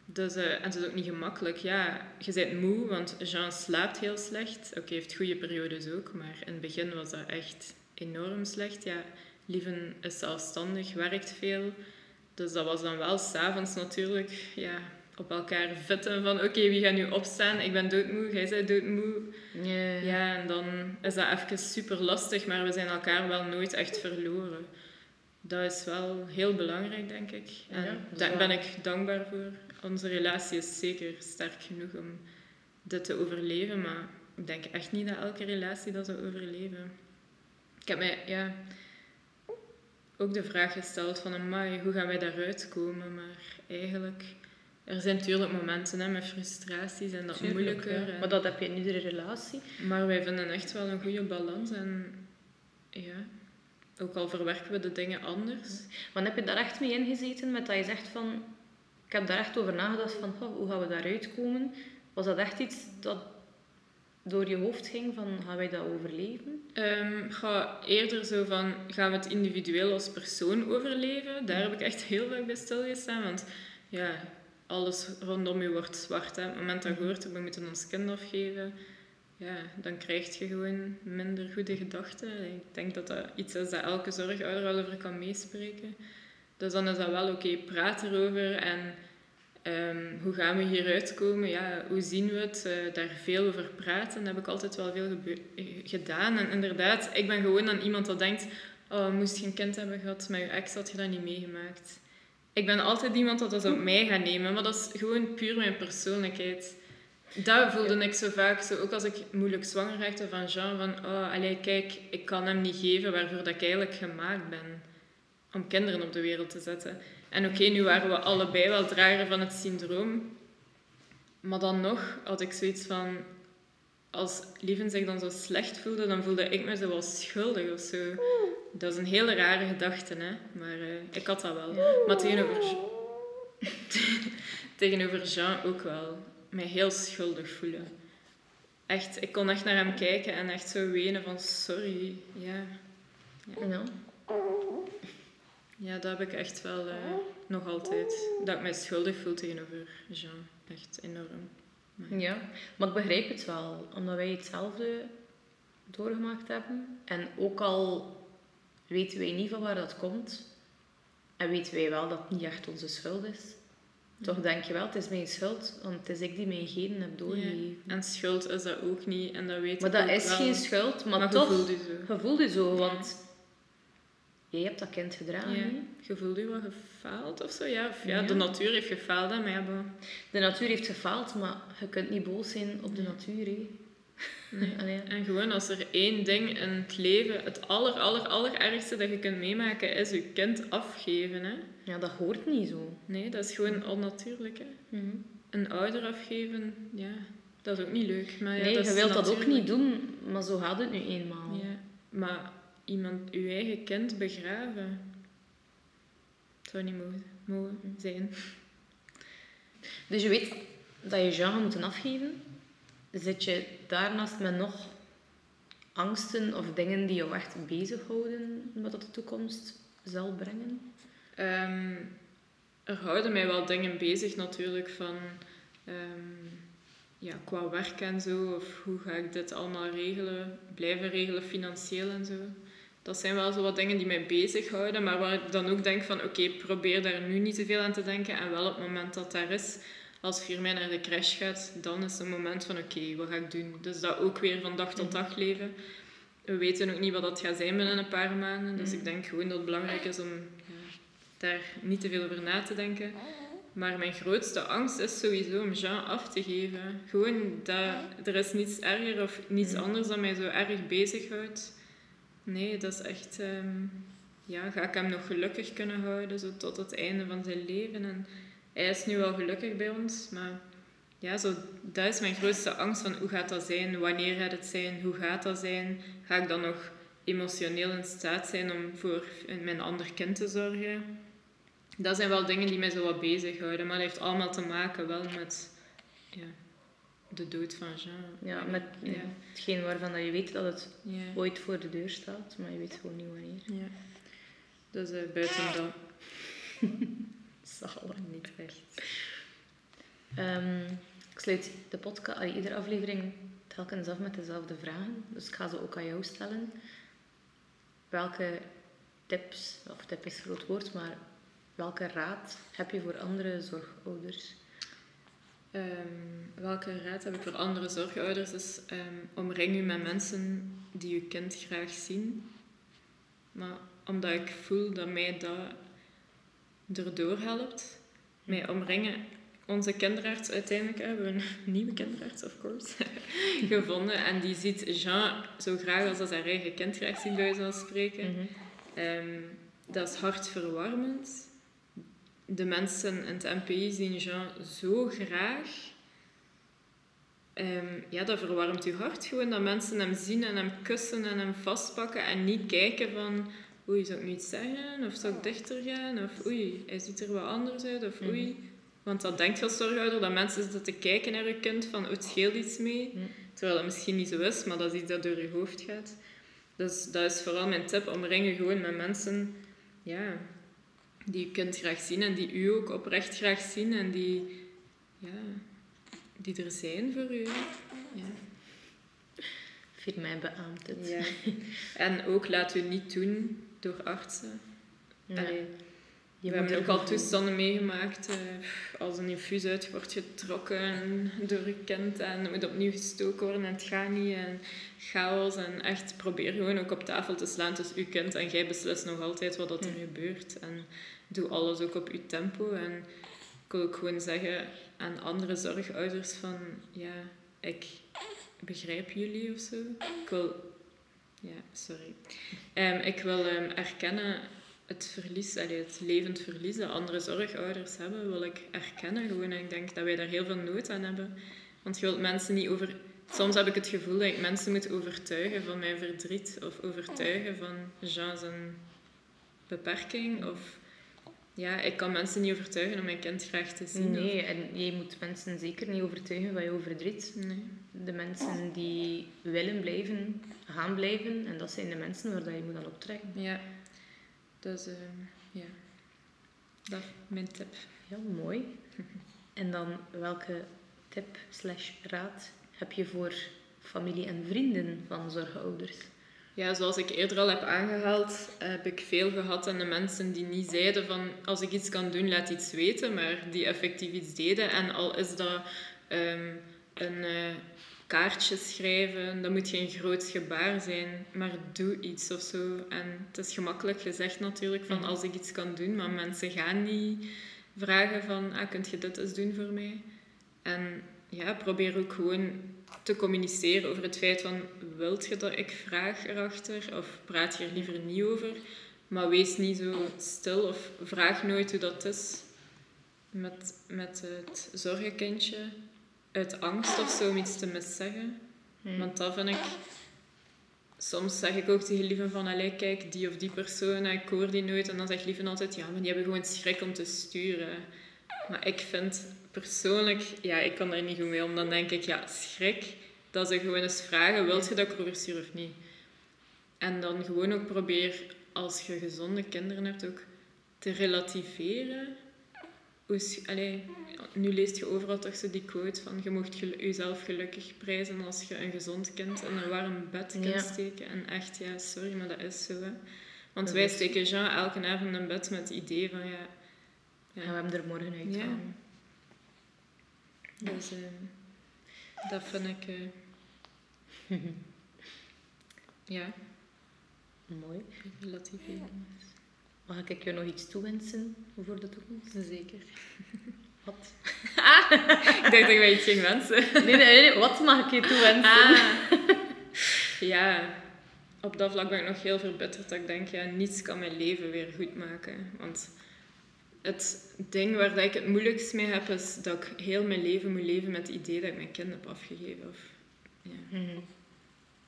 Dus, uh, en het is ook niet gemakkelijk. Ja, je bent moe, want Jean slaapt heel slecht. Oké, heeft goede periodes ook, maar in het begin was dat echt enorm slecht. Ja, Lieven is zelfstandig, werkt veel. Dus dat was dan wel s'avonds natuurlijk ja, op elkaar vitten van oké, wie gaat nu opstaan? Ik ben doodmoe, jij bent doodmoe. Yeah. Ja, en dan is dat even super lastig, maar we zijn elkaar wel nooit echt verloren. Dat is wel heel belangrijk, denk ik. En ja, daar ben ik dankbaar voor. Onze relatie is zeker sterk genoeg om dit te overleven, maar ik denk echt niet dat elke relatie dat zou overleven. Ik heb mij ja, ook de vraag gesteld van, amai, hoe gaan wij daaruit komen? Maar eigenlijk er zijn natuurlijk momenten hè, met frustraties en dat moeilijker. Maar dat heb je in iedere relatie. Maar wij vinden echt wel een goede balans. En ja, ook al verwerken we de dingen anders. Maar heb je daar echt mee ingezeten met dat je zegt van... Ik heb daar echt over nagedacht van, hoe gaan we daaruit komen? Was dat echt iets dat door je hoofd ging van, gaan wij dat overleven? Um, ga eerder zo van, gaan we het individueel als persoon overleven? Daar heb ik echt heel vaak bij stilgestaan. Want ja, alles rondom je wordt zwart. Hè. Op het moment dat je hoort, we moeten ons kind afgeven, ja, dan krijg je gewoon minder goede gedachten. Ik denk dat dat iets is dat elke zorgouder wel over kan meespreken. Dus dan is dat wel oké, praat erover en ehm, hoe gaan we hieruit komen? Ja, hoe zien we het? Uh, daar veel over praten, dat heb ik altijd wel veel gedaan. En inderdaad, ik ben gewoon dan iemand dat denkt, oh, moest je een kind hebben gehad met je ex, had je dat niet meegemaakt ik ben altijd iemand dat dat op mij gaat nemen, maar dat is gewoon puur mijn persoonlijkheid. Dat voelde ik zo vaak, zo, ook als ik moeilijk zwanger raakte van Jean, van oh, allee, kijk, ik kan hem niet geven waarvoor dat ik eigenlijk gemaakt ben. Om kinderen op de wereld te zetten. En oké, nu waren we allebei wel drager van het syndroom. Maar dan nog had ik zoiets van... Als Lieven zich dan zo slecht voelde, dan voelde ik me zo wel schuldig of zo. Dat is een hele rare gedachte, hè. Maar uh, ik had dat wel. Maar tegenover, [laughs] tegenover Jean ook wel. Mij heel schuldig voelen. Echt, ik kon echt naar hem kijken en echt zo wenen van sorry. Ja. Ja, ja dat heb ik echt wel uh, nog altijd. Dat ik mij schuldig voel tegenover Jean. Echt enorm. Maar... Ja, maar ik begrijp het wel. Omdat wij hetzelfde doorgemaakt hebben. En ook al weten wij niet van waar dat komt. En weten wij wel dat het niet echt onze schuld is. Toch denk je wel, het is mijn schuld, want het is ik die mijn genen heb doorgegeven. En schuld is dat ook niet, en dat weet Maar dat is geen schuld, maar, toch, je voelt je zo. want jij hebt dat kind gedragen. Ja. Je voelt je wat gefaald of zo, ja. Of, ja, de natuur heeft gefaald, hè, maar De natuur heeft gefaald, maar je kunt niet boos zijn op de natuur, hè. Nee. En gewoon als er één ding in het leven, het aller, aller, allerergste dat je kunt meemaken, is je kind afgeven. Hè? Ja, dat hoort niet zo. Nee, dat is gewoon onnatuurlijk. Hè? Mhm. Een ouder afgeven, ja, dat is ook niet leuk. Maar ja, nee, je wilt dat ook niet doen, maar zo gaat het nu eenmaal. Ja, maar iemand, je eigen kind begraven, zou niet mogen, mogen zijn. Dus je weet dat je Jean gaat moeten afgeven. Zit je daarnaast met nog angsten of dingen die jou echt bezighouden wat de toekomst zal brengen? Ehm, er houden mij wel dingen bezig natuurlijk van ehm, ja, qua werk en zo. Of hoe ga ik dit allemaal regelen, blijven regelen financieel en zo. Dat zijn wel zo wat dingen die mij bezighouden, maar waar ik dan ook denk van oké, probeer daar nu niet te veel aan te denken. En wel op het moment dat daar is, als Firmijn naar de crash gaat, dan is het moment van oké, wat ga ik doen? Dus dat ook weer van dag tot dag leven. We weten ook niet wat dat gaat zijn binnen een paar maanden. Dus ik denk gewoon dat het belangrijk is om ja, daar niet te veel over na te denken. Maar mijn grootste angst is sowieso om Jean af te geven. Gewoon dat er is niets erger of niets anders dat mij zo erg bezighoudt. Nee, dat is echt... ehm, ja, ga ik hem nog gelukkig kunnen houden zo tot het einde van zijn leven. En hij is nu wel gelukkig bij ons, maar ja, zo, dat is mijn grootste angst. Van hoe gaat dat zijn? Wanneer gaat het zijn? Hoe gaat dat zijn? Ga ik dan nog emotioneel in staat zijn om voor mijn ander kind te zorgen? Dat zijn wel dingen die mij zo wat bezighouden. Maar dat heeft allemaal te maken wel met ja, de dood van Jean. Ja, met Ja. hetgeen waarvan dat je weet dat het Ja. ooit voor de deur staat, maar je weet gewoon niet wanneer. ja. Dus eh, buiten dat... [laughs] Zal er niet echt. Ehm, ik sluit de podcast, iedere aflevering telkens af met dezelfde vragen. Dus ik ga ze ook aan jou stellen. Welke tips, of tip is groot woord, maar welke raad heb je voor andere zorgouders? Ehm, welke raad heb ik voor andere zorgouders? Is ehm, omring u met mensen die je kind graag zien. Maar omdat ik voel dat mij dat erdoor helpt. Mij omringen. Onze kinderarts, uiteindelijk hebben we een nieuwe kinderarts, of course, [laughs] gevonden. En die ziet Jean zo graag als dat zijn eigen kind graag ziet, bij van spreken. Ehm, dat is hartverwarmend. De mensen in het NPI zien Jean zo graag. Ehm, ja, dat verwarmt je hart gewoon. Dat mensen hem zien en hem kussen en hem vastpakken. En niet kijken van... Oei, zou ik nu iets zeggen? Of zou ik dichter gaan? Of oei, hij ziet er wat anders uit. Of oei... Want dat denkt als zorghouder, dat mensen zitten te kijken naar je kind van... Oh, het scheelt iets mee. Terwijl dat misschien niet zo is, maar dat is iets dat door je hoofd gaat. Dus dat is vooral mijn tip. Omring je gewoon met mensen... Ja, die je kunt graag zien en die u ook oprecht graag zien en die, ja, die er zijn voor u. Ja. Firmijn beaamt het. Ja. [laughs] En ook laat u niet doen door artsen. Ja. Allee, we hebben ook al toestanden meegemaakt. eh, als een infuus uit wordt getrokken door je kind en het moet opnieuw gestoken worden en het gaat niet. En chaos. En echt probeer gewoon ook op tafel te slaan tussen uw kind en jij beslist nog altijd wat dat er gebeurt. En doe alles ook op uw tempo. En ik wil ook gewoon zeggen aan andere zorgouders van ja, ik begrijp jullie of zo. Ik wil ja, sorry. Ehm, ik wil ehm, erkennen het verlies, allee, het levend verlies dat andere zorgouders hebben, wil ik erkennen gewoon. Ik denk dat wij daar heel veel nood aan hebben. Want je wilt mensen niet over... Soms heb ik het gevoel dat ik mensen moet overtuigen van mijn verdriet of overtuigen van Jean zijn beperking. Of ja, ik kan mensen niet overtuigen om mijn kind graag te zien. of- Nee, en je moet mensen zeker niet overtuigen van jouw verdriet. nee. De mensen die willen blijven, gaan blijven. En dat zijn de mensen waar dat je moet aan optrekken. Ja. Dus ehm, ja, dat is mijn tip. Ja, mooi. En dan welke tip slash raad heb je voor familie en vrienden van zorgouders? Ja, zoals ik eerder al heb aangehaald, heb ik veel gehad aan de mensen die niet zeiden van als ik iets kan doen, laat iets weten, maar die effectief iets deden. En al is dat ehm, een eh, kaartje schrijven, dat moet geen groot gebaar zijn, maar doe iets of zo. En het is gemakkelijk gezegd natuurlijk van als ik iets kan doen, maar mensen gaan niet vragen van ah, kunt je dit eens doen voor mij? En ja, probeer ook gewoon te communiceren over het feit van wilt je dat ik vraag erachter of praat je er liever niet over? Maar wees niet zo stil of vraag nooit hoe dat is met, met het zorgenkindje uit angst of zo om iets te miszeggen. Want dat vind ik soms zeg ik ook tegen Lieven van, allee, kijk, die of die persoon, ik hoor die nooit. En dan zegt Lieven altijd, ja, maar die hebben gewoon schrik om te sturen. Maar ik vind persoonlijk, ja, ik kan daar niet goed mee om. Dan denk ik, ja, schrik, dat ze gewoon eens vragen, wilt je dat ik of niet? En dan gewoon ook probeer, als je gezonde kinderen hebt, ook te relativeren. Allee, nu leest je overal toch zo die quote van je mocht jezelf gelukkig prijzen als je een gezond kind in een warm bed kunt Ja. steken. En echt, ja, sorry, maar dat is zo. Hè. Want Dat wij steken Jean elke avond in bed met het idee van ja. we hem er morgen uit Ja. Dus eh, dat vind ik. eh, [laughs] ja, Mooi. relativeren. Mag ik je nog iets toewensen voor de toekomst? Zeker. [laughs] Wat? [laughs] ik dacht dat wij iets ging wensen. Nee, nee, nee. Wat mag ik je toewensen? Ah. Ja, op dat vlak ben ik nog heel verbitterd dat ik denk, ja, niets kan mijn leven weer goed maken. Want het ding waar dat ik het moeilijkst mee heb, is dat ik heel mijn leven moet leven met het idee dat ik mijn kind heb afgegeven. Of, ja. Mhm.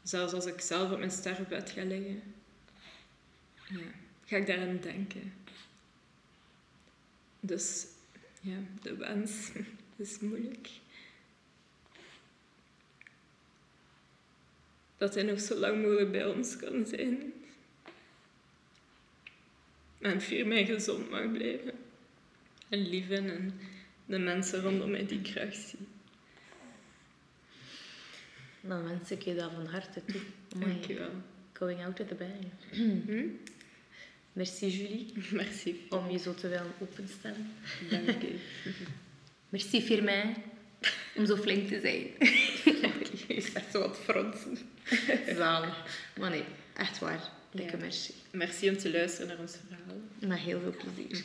Zelfs als ik zelf op mijn sterfbed ga liggen, ja, ga ik daaraan denken. Dus ja, de wens [laughs] is moeilijk. Dat hij nog zo lang mogelijk bij ons kan zijn. En vier mij gezond mag blijven. En lief in en de mensen rondom mij die ik graag zie. Dan wens ik je dat van harte toe. Dankjewel. Going out with the bang. Hm? Merci Julie, [laughs] Merci. om je zo te willen openstellen. Dank je. [laughs] Merci Firmin, om zo flink te zijn. [laughs] je echt zo wat fronsen. Zalig. Maar nee, echt waar. Dikke Ja. merci. Merci om te luisteren naar ons verhaal. Met heel veel plezier.